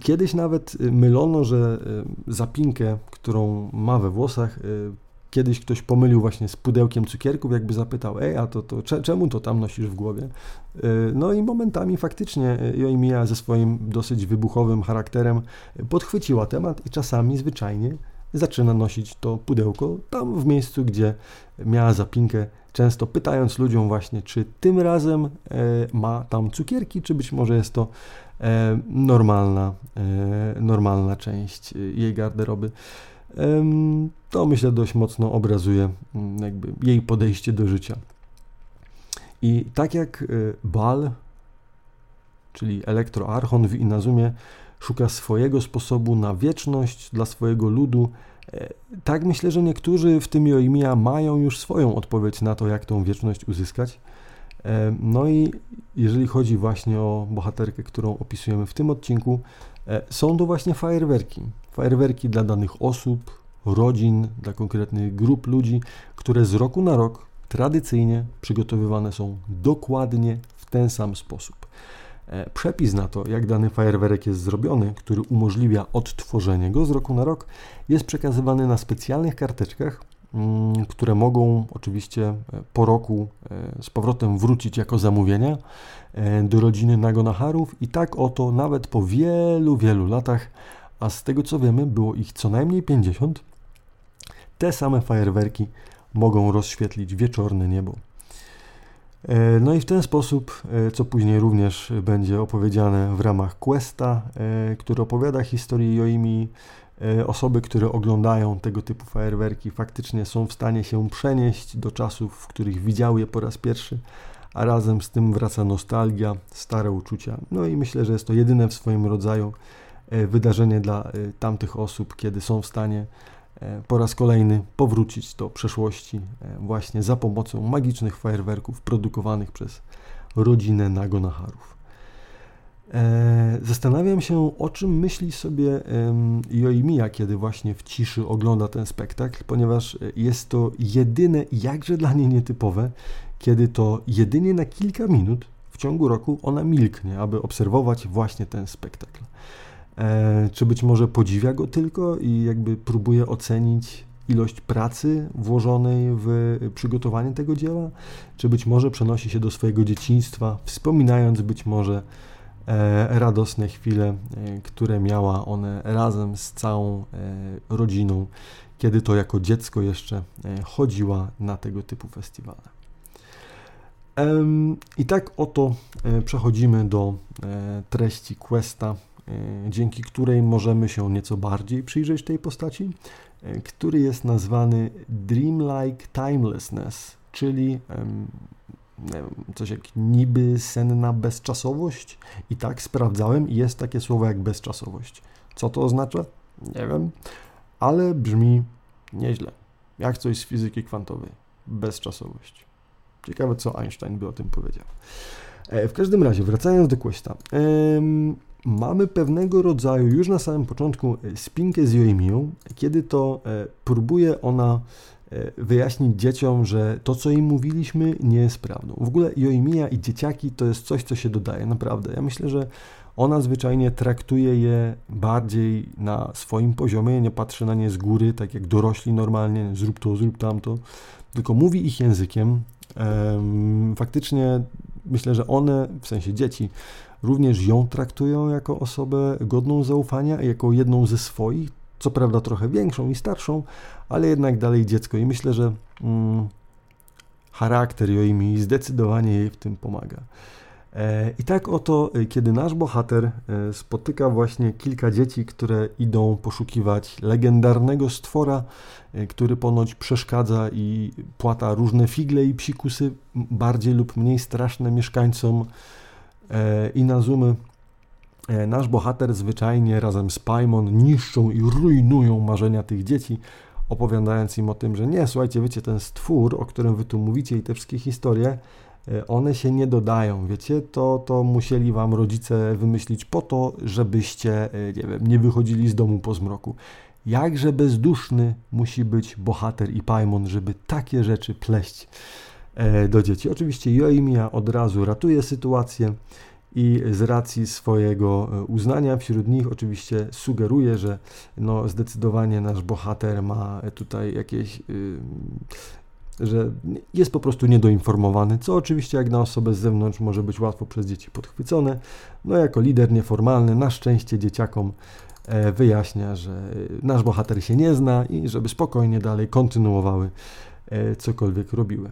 Kiedyś nawet mylono, że zapinkę, którą ma we włosach, kiedyś ktoś pomylił właśnie z pudełkiem cukierków, jakby zapytał, ej, a to, to czemu to tam nosisz w głowie? E, no i momentami faktycznie Joimija ze swoim dosyć wybuchowym charakterem podchwyciła temat i czasami zwyczajnie zaczyna nosić to pudełko tam w miejscu, gdzie miała zapinkę, często pytając ludziom właśnie, czy tym razem e, ma tam cukierki, czy być może jest to normalna, normalna część jej garderoby. To myślę dość mocno obrazuje mm, jakby jej podejście do życia. I tak jak Bal, czyli elektroarchon w Inazumie, szuka swojego sposobu na wieczność dla swojego ludu. E, tak myślę, że niektórzy w tym Joimia mają już swoją odpowiedź na to, jak tą wieczność uzyskać. E, no i jeżeli chodzi właśnie o bohaterkę, którą opisujemy w tym odcinku, e, są to właśnie fajerwerki. Fajerwerki dla danych osób, rodzin, dla konkretnych grup ludzi, które z roku na rok tradycyjnie przygotowywane są dokładnie w ten sam sposób. E, przepis na to, jak dany fajerwerek jest zrobiony, który umożliwia odtworzenie go z roku na rok, jest przekazywany na specjalnych karteczkach, mm, które mogą oczywiście e, po roku e, z powrotem wrócić jako zamówienia do rodziny Nagonacharów i tak oto nawet po wielu, wielu latach, a z tego co wiemy było ich co najmniej 50, te same fajerwerki mogą rozświetlić wieczorne niebo. E, no i w ten sposób, e, co później również będzie opowiedziane w ramach Questa, e, który opowiada historię Joimi, osoby, które oglądają tego typu fajerwerki, faktycznie są w stanie się przenieść do czasów, w których widziały je po raz pierwszy, a razem z tym wraca nostalgia, stare uczucia. No i myślę, że jest to jedyne w swoim rodzaju wydarzenie dla tamtych osób, kiedy są w stanie E, po raz kolejny powrócić do przeszłości e, właśnie za pomocą magicznych fajerwerków produkowanych przez rodzinę Nagonacharów. E, zastanawiam się, o czym myśli sobie Joimiya, kiedy właśnie w ciszy ogląda ten spektakl, ponieważ jest to jedyne, jakże dla niej nietypowe, kiedy to jedynie na kilka minut w ciągu roku ona milknie, aby obserwować właśnie ten spektakl. E, czy być może podziwia go tylko i jakby próbuje ocenić ilość pracy włożonej w przygotowanie tego dzieła, czy być może przenosi się do swojego dzieciństwa, wspominając być może e, radosne chwile, e, które miała one razem z całą rodziną, kiedy to jako dziecko jeszcze chodziła na tego typu festiwale. I tak oto przechodzimy do treści Questa, dzięki której możemy się nieco bardziej przyjrzeć tej postaci, e, który jest nazwany Dreamlike Timelessness, czyli coś jak niby senna bezczasowość. I tak sprawdzałem jest takie słowo jak bezczasowość. Co to oznacza? Nie wiem, ale brzmi nieźle. Jak coś z fizyki kwantowej. Bezczasowość. Ciekawe, co Einstein by o tym powiedział. E, w każdym razie, wracając do Questa mamy pewnego rodzaju już na samym początku e, spinkę z Joimią, kiedy to e, próbuje ona e, wyjaśnić dzieciom, że to, co im mówiliśmy, nie jest prawdą. W ogóle Joimia i dzieciaki to jest coś, co się dodaje, naprawdę. Ja myślę, że ona zwyczajnie traktuje je bardziej na swoim poziomie, nie patrzy na nie z góry, tak jak dorośli normalnie, zrób to, zrób tamto, tylko mówi ich językiem. Faktycznie myślę, że one, w sensie dzieci, również ją traktują jako osobę godną zaufania, jako jedną ze swoich, co prawda trochę większą i starszą, ale jednak dalej dziecko. I myślę, że mm, charakter Joimi zdecydowanie jej w tym pomaga. E, I tak oto, e, kiedy nasz bohater e, spotyka właśnie kilka dzieci, które idą poszukiwać legendarnego stwora, który ponoć przeszkadza i płata różne figle i psikusy, bardziej lub mniej straszne mieszkańcom E, i na zoomy e, nasz bohater zwyczajnie razem z Paimon niszczą i rujnują marzenia tych dzieci, opowiadając im o tym, że nie, słuchajcie, wiecie, ten stwór, o którym wy tu mówicie i te wszystkie historie, e, one się nie dodają, wiecie, to, to musieli wam rodzice wymyślić po to, żebyście, nie wiem, nie wychodzili z domu po zmroku. Jakże bezduszny musi być bohater i Paimon, żeby takie rzeczy pleść. E, do dzieci. Oczywiście Joimia od razu ratuje sytuację i z racji swojego e, uznania wśród nich oczywiście sugeruje, że no zdecydowanie nasz bohater ma tutaj jakieś że jest po prostu niedoinformowany, co oczywiście jak na osobę z zewnątrz może być łatwo przez dzieci podchwycone. No jako lider nieformalny na szczęście dzieciakom e, wyjaśnia, że nasz bohater się nie zna i żeby spokojnie dalej kontynuowały cokolwiek robiły.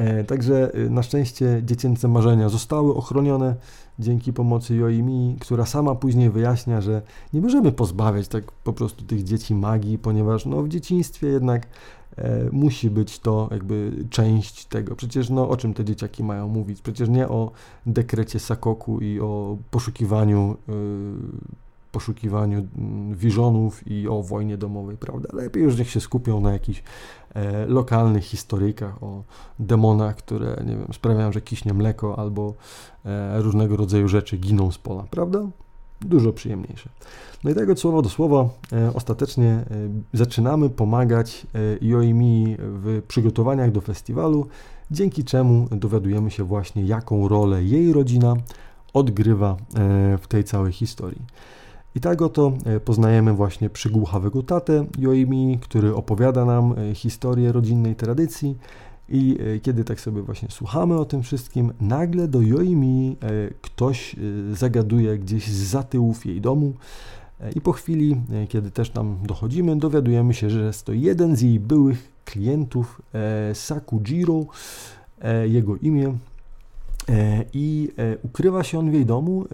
E, także na szczęście dziecięce marzenia zostały ochronione dzięki pomocy Joimi, która sama później wyjaśnia, że nie możemy pozbawiać tak po prostu tych dzieci magii, ponieważ no, w dzieciństwie jednak E, musi być to jakby część tego. Przecież no, o czym te dzieciaki mają mówić? Przecież nie o dekrecie Sakoku i o poszukiwaniu e, poszukiwaniu mm, wiżonów i o wojnie domowej, prawda? Lepiej już niech się skupią na jakichś e, lokalnych historykach, o demonach, które, nie wiem, sprawiają, że kiśnie mleko albo e, różnego rodzaju rzeczy giną z pola, prawda? Dużo przyjemniejsze. No i tego słowo do słowa e, ostatecznie e, zaczynamy pomagać e, Joimi w przygotowaniach do festiwalu, dzięki czemu dowiadujemy się właśnie, jaką rolę jej rodzina odgrywa w tej całej historii. I tak oto poznajemy właśnie przygłuchawego tatę Joimi, który opowiada nam historię rodzinnej tradycji i kiedy tak sobie właśnie słuchamy o tym wszystkim, nagle do Joimi ktoś zagaduje gdzieś z tyłów jej domu, i po chwili, e, kiedy też tam dochodzimy, dowiadujemy się, że jest to jeden z jej byłych klientów, e, Sakujiro, e, jego imię. I ukrywa się on w jej domu,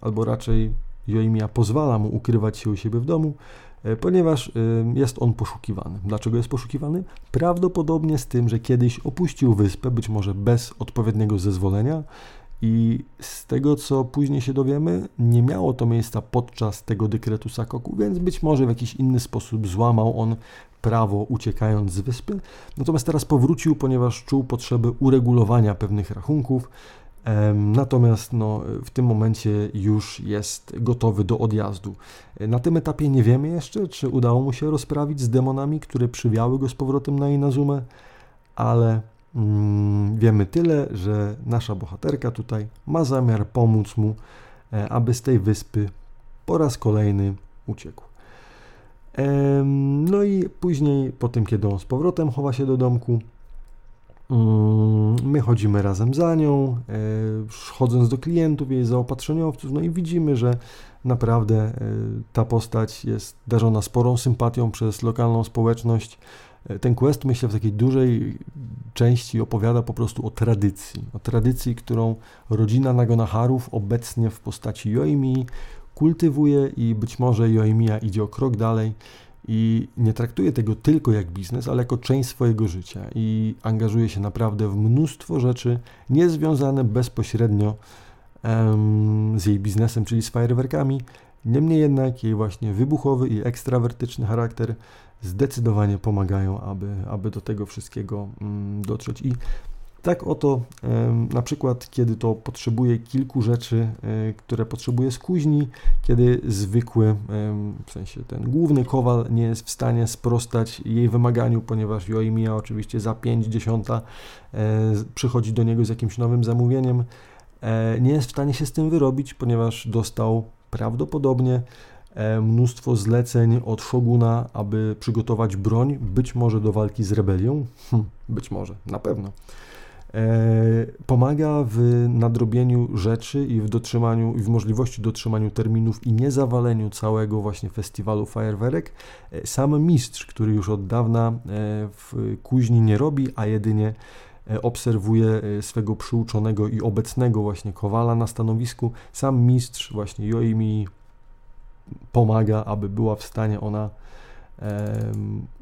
albo raczej Joimia pozwala mu ukrywać się u siebie w domu, ponieważ jest on poszukiwany. Dlaczego jest poszukiwany? Prawdopodobnie z tym, że kiedyś opuścił wyspę, być może bez odpowiedniego zezwolenia, i z tego, co później się dowiemy, nie miało to miejsca podczas tego dekretu Sakoku, więc być może w jakiś inny sposób złamał on prawo uciekając z wyspy. Natomiast teraz powrócił, ponieważ czuł potrzebę uregulowania pewnych rachunków. Natomiast no, w tym momencie już jest gotowy do odjazdu. Na tym etapie nie wiemy jeszcze, czy udało mu się rozprawić z demonami, które przywiały go z powrotem na Inazumę, ale Mm, wiemy tyle, że nasza bohaterka tutaj ma zamiar pomóc mu, e, aby z tej wyspy po raz kolejny uciekł. No i później, po tym, kiedy on z powrotem chowa się do domku, my chodzimy razem za nią, e, chodząc do klientów, jej zaopatrzeniowców, no i widzimy, że naprawdę e, ta postać jest darzona sporą sympatią przez lokalną społeczność. Ten quest, myślę, w takiej dużej części opowiada po prostu o tradycji. O tradycji, którą rodzina Nagonaharów obecnie w postaci Joimi kultywuje i być może Joimia idzie o krok dalej i nie traktuje tego tylko jak biznes, ale jako część swojego życia i angażuje się naprawdę w mnóstwo rzeczy niezwiązane bezpośrednio um, z jej biznesem, czyli z fajerwerkami. Niemniej jednak jej właśnie wybuchowy i ekstrawertyczny charakter zdecydowanie pomagają, aby, aby do tego wszystkiego mm, dotrzeć. I tak oto na przykład, kiedy to potrzebuje kilku rzeczy, e, które potrzebuje z kuźni, kiedy zwykły, w sensie ten główny kowal nie jest w stanie sprostać jej wymaganiu, ponieważ Joimia oczywiście za 5 dziesiąta e, przychodzi do niego z jakimś nowym zamówieniem, e, nie jest w stanie się z tym wyrobić, ponieważ dostał prawdopodobnie mnóstwo zleceń od Shoguna, aby przygotować broń, być może do walki z rebelią, hm, być może, na pewno. E, pomaga w nadrobieniu rzeczy i w dotrzymaniu, i w możliwości dotrzymaniu terminów i niezawaleniu całego właśnie festiwalu fajerwerek. E, sam mistrz, który już od dawna w kuźni nie robi, a jedynie obserwuje swego przyuczonego i obecnego właśnie kowala na stanowisku. Sam mistrz właśnie Joimi pomaga, aby była w stanie ona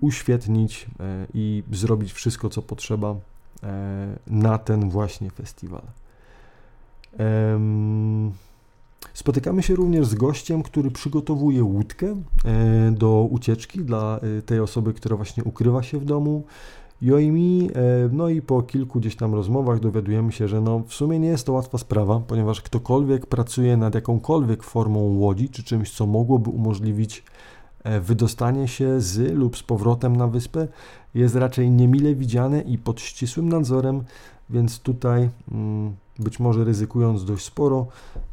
uświetnić e, i zrobić wszystko, co potrzeba e, na ten właśnie festiwal. Spotykamy się również z gościem, który przygotowuje łódkę e, do ucieczki dla tej osoby, która właśnie ukrywa się w domu. Joimi, e, no i po kilku gdzieś tam rozmowach dowiadujemy się, że no w sumie nie jest to łatwa sprawa, ponieważ ktokolwiek pracuje nad jakąkolwiek formą łodzi, czy czymś, co mogłoby umożliwić e, wydostanie się z lub z powrotem na wyspę, jest raczej niemile widziane i pod ścisłym nadzorem, więc tutaj mm, być może ryzykując dość sporo,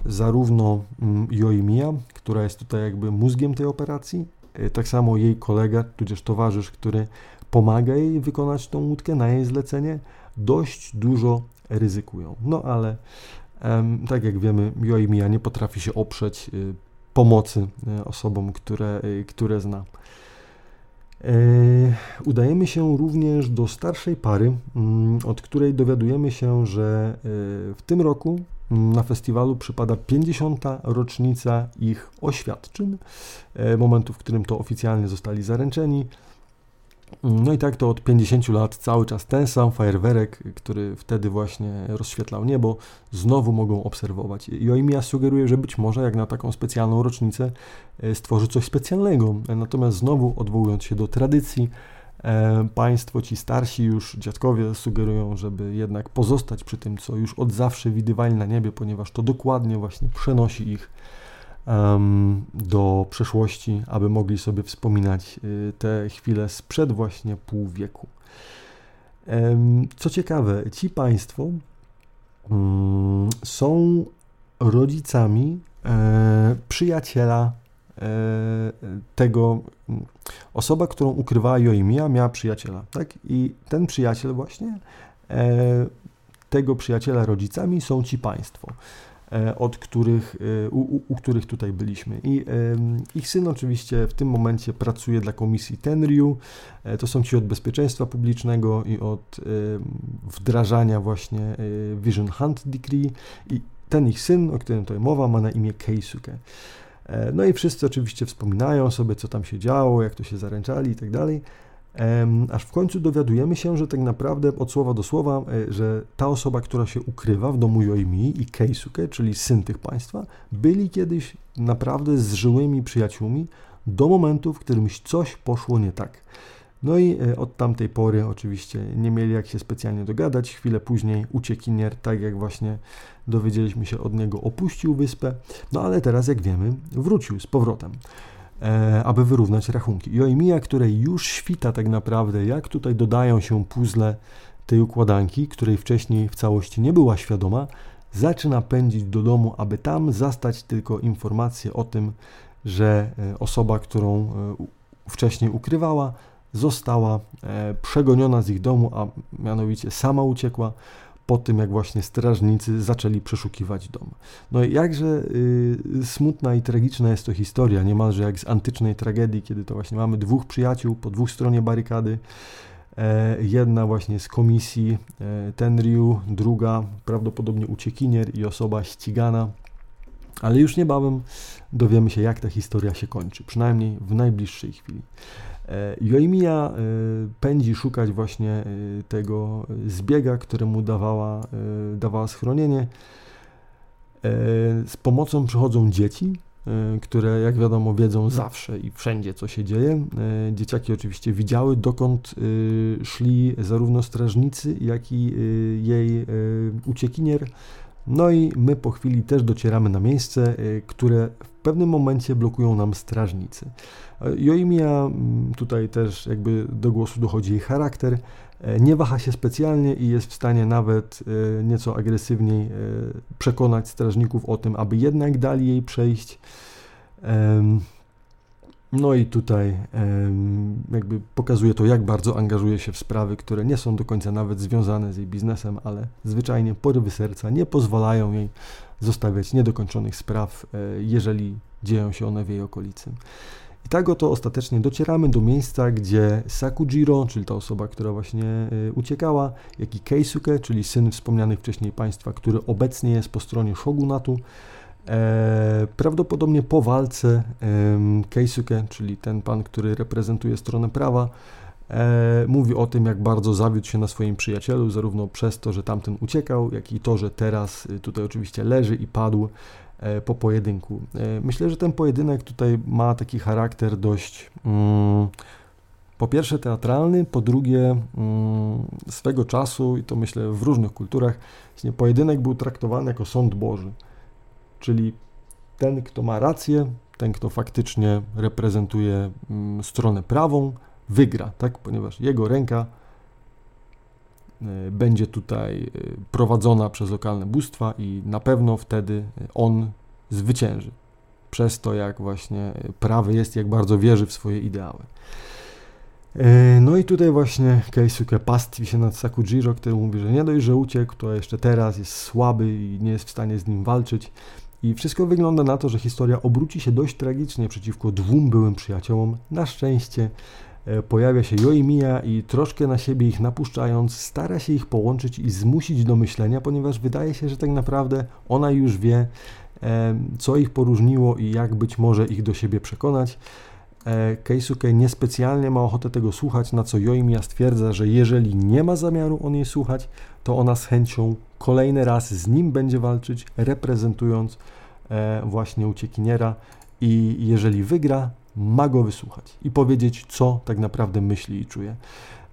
zarówno Joimia, mm, która jest tutaj jakby mózgiem tej operacji, e, tak samo jej kolega, tudzież towarzysz, który pomaga jej wykonać tą łódkę na jej zlecenie, dość dużo ryzykują. No ale tak jak wiemy, Joimia nie potrafi się oprzeć y, pomocy y, osobom, które, y, które zna. E, udajemy się również do starszej pary, mm, od której dowiadujemy się, że w tym roku mm, na festiwalu przypada 50. rocznica ich oświadczyn, e, momentu, w którym to oficjalnie zostali zaręczeni. No i tak to od 50 lat cały czas ten sam fajerwerek, który wtedy właśnie rozświetlał niebo, znowu mogą obserwować. Joimia sugeruje, że być może jak na taką specjalną rocznicę e, stworzy coś specjalnego. Natomiast znowu odwołując się do tradycji, e, państwo ci starsi już dziadkowie sugerują, żeby jednak pozostać przy tym, co już od zawsze widywali na niebie, ponieważ to dokładnie właśnie przenosi ich do przeszłości, aby mogli sobie wspominać y, te chwile sprzed właśnie pół wieku. Co ciekawe, ci Państwo mm, są rodzicami e, przyjaciela e, tego, osoba, którą ukrywała Joimia, miała przyjaciela, tak? I ten przyjaciel właśnie, e, tego przyjaciela rodzicami są ci Państwo. E, od których, e, u, u, których tutaj byliśmy. I ich syn oczywiście w tym momencie pracuje dla komisji Tenriu. E, to są ci od bezpieczeństwa publicznego i od wdrażania właśnie Vision Hunt Decree. I ten ich syn, o którym tutaj mowa, ma na imię Keisuke. No i wszyscy oczywiście wspominają sobie, co tam się działo, jak to się zaręczali i tak dalej aż w końcu dowiadujemy się, że tak naprawdę od słowa do słowa, e, że ta osoba, która się ukrywa w domu Joimi i Keisuke, czyli syn tych państwa, byli kiedyś naprawdę zżyłymi przyjaciółmi do momentu, w którym coś poszło nie tak. No i e, od tamtej pory oczywiście nie mieli jak się specjalnie dogadać. Chwilę później uciekinier, tak jak właśnie dowiedzieliśmy się od niego, opuścił wyspę. No ale teraz, jak wiemy, wrócił z powrotem. E, aby wyrównać rachunki. I Oimiya, której już świta tak naprawdę, jak tutaj dodają się puzzle tej układanki, której wcześniej w całości nie była świadoma, zaczyna pędzić do domu, aby tam zastać tylko informację o tym, że e, osoba, którą e, wcześniej ukrywała, została przegoniona z ich domu, a mianowicie sama uciekła po tym, jak właśnie strażnicy zaczęli przeszukiwać dom. No jakże y, smutna i tragiczna jest to historia, niemalże jak z antycznej tragedii, kiedy to właśnie mamy dwóch przyjaciół po dwóch stronie barykady, e, jedna właśnie z komisji e, Tenryu, druga prawdopodobnie uciekinier i osoba ścigana, ale już niebawem dowiemy się, jak ta historia się kończy, przynajmniej w najbliższej chwili. E, Joimia e, pędzi szukać właśnie e, tego zbiega, któremu dawała, dawała schronienie. Z pomocą przychodzą dzieci, które jak wiadomo wiedzą zawsze i wszędzie co się dzieje. Dzieciaki oczywiście widziały dokąd szli zarówno strażnicy, jak i jej uciekinier. No i my po chwili też docieramy na miejsce, które w pewnym momencie blokują nam strażnicy. Joimia, mm, tutaj też jakby do głosu dochodzi jej charakter, e, nie waha się specjalnie i jest w stanie nawet e, nieco agresywniej e, przekonać strażników o tym, aby jednak dali jej przejść. No i tutaj jakby pokazuje to, jak bardzo angażuje się w sprawy, które nie są do końca nawet związane z jej biznesem, ale zwyczajnie porywy serca nie pozwalają jej zostawiać niedokończonych spraw, jeżeli dzieją się one w jej okolicy. I tak oto ostatecznie docieramy do miejsca, gdzie Sakujiro, czyli ta osoba, która właśnie y, uciekała, jak i Keisuke, czyli syn wspomnianych wcześniej państwa, który obecnie jest po stronie shogunatu, e, prawdopodobnie po walce Keisuke, czyli ten pan, który reprezentuje stronę prawa, e, mówi o tym, jak bardzo zawiódł się na swoim przyjacielu, zarówno przez to, że tamten uciekał, jak i to, że teraz y, tutaj oczywiście leży i padł. E, po pojedynku. E, myślę, że ten pojedynek tutaj ma taki charakter dość mm, po pierwsze teatralny, po drugie mm, swego czasu, i to myślę w różnych kulturach, pojedynek był traktowany jako sąd Boży. Czyli ten, kto ma rację, ten, kto faktycznie reprezentuje mm, stronę prawą, wygra, tak? ponieważ jego ręka będzie tutaj prowadzona przez lokalne bóstwa i na pewno wtedy on zwycięży. Przez to, jak właśnie prawy jest, jak bardzo wierzy w swoje ideały. No i tutaj właśnie Keisuke pastwi się nad Sakujiro, który mówi, że nie dość, że uciekł, to jeszcze teraz jest słaby i nie jest w stanie z nim walczyć. I wszystko wygląda na to, że historia obróci się dość tragicznie przeciwko dwóm byłym przyjaciołom. Na szczęście pojawia się Yoimiya i troszkę na siebie ich napuszczając, stara się ich połączyć i zmusić do myślenia, ponieważ wydaje się, że tak naprawdę ona już wie, e, co ich poróżniło i jak być może ich do siebie przekonać. E, Keisuke niespecjalnie ma ochotę tego słuchać, na co Yoimiya stwierdza, że jeżeli nie ma zamiaru on jej słuchać, to ona z chęcią kolejny raz z nim będzie walczyć, reprezentując e, właśnie uciekiniera i jeżeli wygra, ma go wysłuchać i powiedzieć, co tak naprawdę myśli i czuje.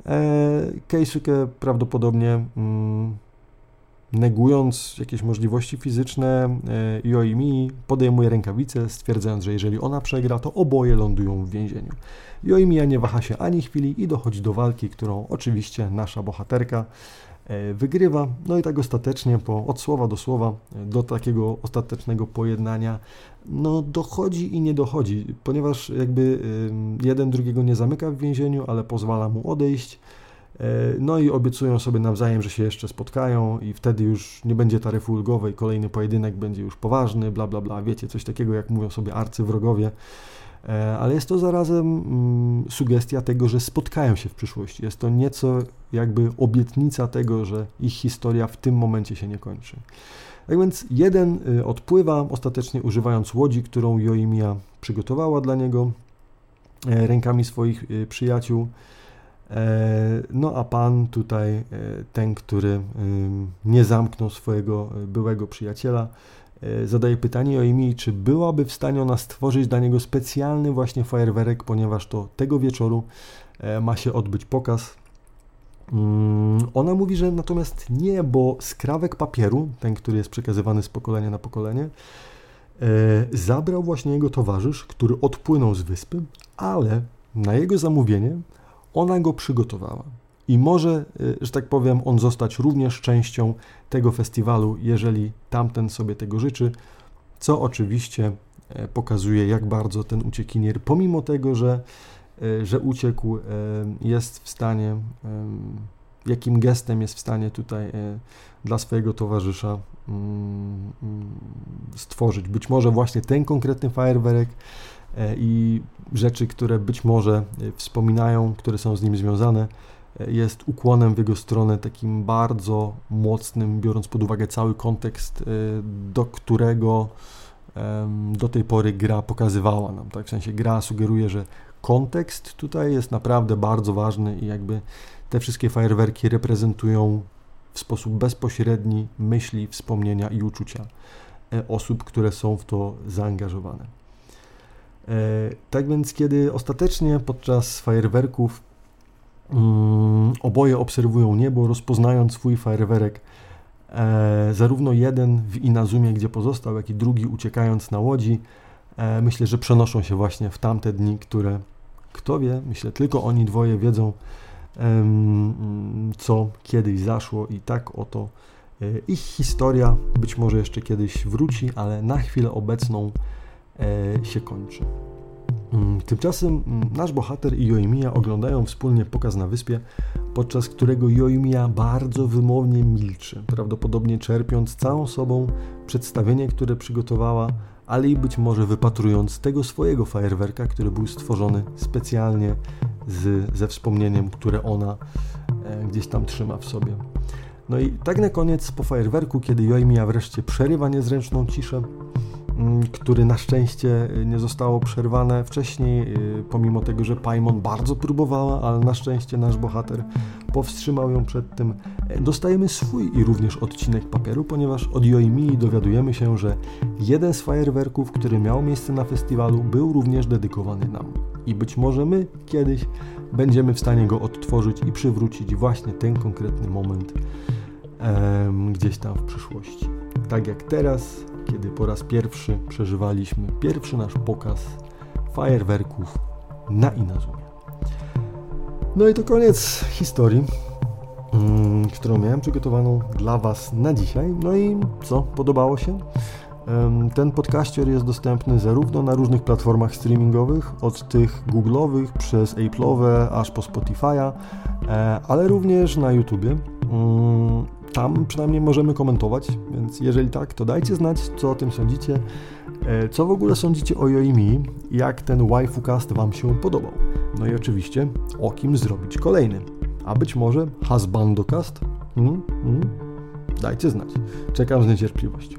E, Keisuke prawdopodobnie mm, negując jakieś możliwości fizyczne, e, Yoimi podejmuje rękawicę, stwierdzając, że jeżeli ona przegra, to oboje lądują w więzieniu. Yoimiya nie waha się ani chwili i dochodzi do walki, którą oczywiście nasza bohaterka wygrywa. No i tak ostatecznie, po, od słowa do słowa, e, do takiego ostatecznego pojednania, no dochodzi i nie dochodzi, ponieważ jakby jeden drugiego nie zamyka w więzieniu, ale pozwala mu odejść. E, no i obiecują sobie nawzajem, że się jeszcze spotkają i wtedy już nie będzie taryfy ulgowej, kolejny pojedynek będzie już poważny, bla bla bla, wiecie, coś takiego jak mówią sobie arcywrogowie. E, ale jest to zarazem mm, sugestia tego, że spotkają się w przyszłości. Jest to nieco jakby obietnica tego, że ich historia w tym momencie się nie kończy. Tak więc jeden y, odpływa, ostatecznie używając łodzi, którą Joimia przygotowała dla niego e, rękami swoich y, przyjaciół. E, no a pan tutaj, e, ten, który nie zamknął swojego e, byłego przyjaciela, zadaje pytanie o imię, czy byłaby w stanie ona stworzyć dla niego specjalny właśnie fajerwerek, ponieważ to tego wieczoru ma się odbyć pokaz. Mm, ona mówi, że natomiast nie, bo skrawek papieru, ten, który jest przekazywany z pokolenia na pokolenie, zabrał właśnie jego towarzysz, który odpłynął z wyspy, ale na jego zamówienie ona go przygotowała. I może, y, że tak powiem, on zostać również częścią tego festiwalu, jeżeli tamten sobie tego życzy, co oczywiście e, pokazuje, jak bardzo ten uciekinier, pomimo tego, że, e, że uciekł, e, jest w stanie, jakim gestem jest w stanie tutaj dla swojego towarzysza mm, mm, stworzyć. Być może właśnie ten konkretny fajerwerek i rzeczy, które być może wspominają, które są z nim związane, jest ukłonem w jego stronę takim bardzo mocnym, biorąc pod uwagę cały kontekst, do którego do tej pory gra pokazywała nam. Tak? W sensie gra sugeruje, że kontekst tutaj jest naprawdę bardzo ważny i jakby te wszystkie fajerwerki reprezentują w sposób bezpośredni myśli, wspomnienia i uczucia osób, które są w to zaangażowane. E, tak więc, kiedy ostatecznie podczas fajerwerków oboje obserwują niebo, rozpoznając swój fajerwerek, e, zarówno jeden w Inazumie, gdzie pozostał, jak i drugi uciekając na łodzi, e, myślę, że przenoszą się właśnie w tamte dni, które, kto wie, myślę, tylko oni dwoje wiedzą, co kiedyś zaszło i tak oto ich historia być może jeszcze kiedyś wróci, ale na chwilę obecną E, się kończy. Mm, tymczasem mm, nasz bohater i Joimiya oglądają wspólnie pokaz na wyspie, podczas którego Joimiya bardzo wymownie milczy, prawdopodobnie czerpiąc całą sobą przedstawienie, które przygotowała, ale i być może wypatrując tego swojego fajerwerka, który był stworzony specjalnie z, ze wspomnieniem, które ona e, gdzieś tam trzyma w sobie. No i tak na koniec, po fajerwerku, kiedy Joimiya wreszcie przerywa niezręczną ciszę, który na szczęście y, nie zostało przerwane wcześniej, y, pomimo tego, że Paimon bardzo próbowała, ale na szczęście nasz bohater powstrzymał ją przed tym. E, dostajemy swój i również odcinek papieru, ponieważ od Yoimii dowiadujemy się, że jeden z fajerwerków, który miał miejsce na festiwalu, był również dedykowany nam. I być może my kiedyś będziemy w stanie go odtworzyć i przywrócić właśnie ten konkretny moment gdzieś tam w przyszłości. Tak jak teraz kiedy po raz pierwszy przeżywaliśmy pierwszy nasz pokaz fajerwerków na Inazumie. No i to koniec historii. mm, którą miałem przygotowaną dla Was na dzisiaj. No i co? Podobało się? Ten podcaster jest dostępny zarówno na różnych platformach streamingowych, od tych Google'owych przez Apple'owe aż po Spotify'a, e, ale również na YouTubie. Tam przynajmniej możemy komentować, więc jeżeli tak, to dajcie znać, co o tym sądzicie. E, co w ogóle sądzicie o Yoimi? Jak ten waifu cast Wam się podobał? No i oczywiście, o kim zrobić kolejny? A być może Husbandocast? Mm, mm. Dajcie znać. Czekam z niecierpliwością.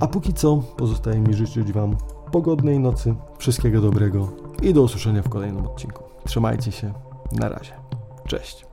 A póki co pozostaje mi życzyć Wam pogodnej nocy, wszystkiego dobrego i do usłyszenia w kolejnym odcinku. Trzymajcie się, na razie. Cześć.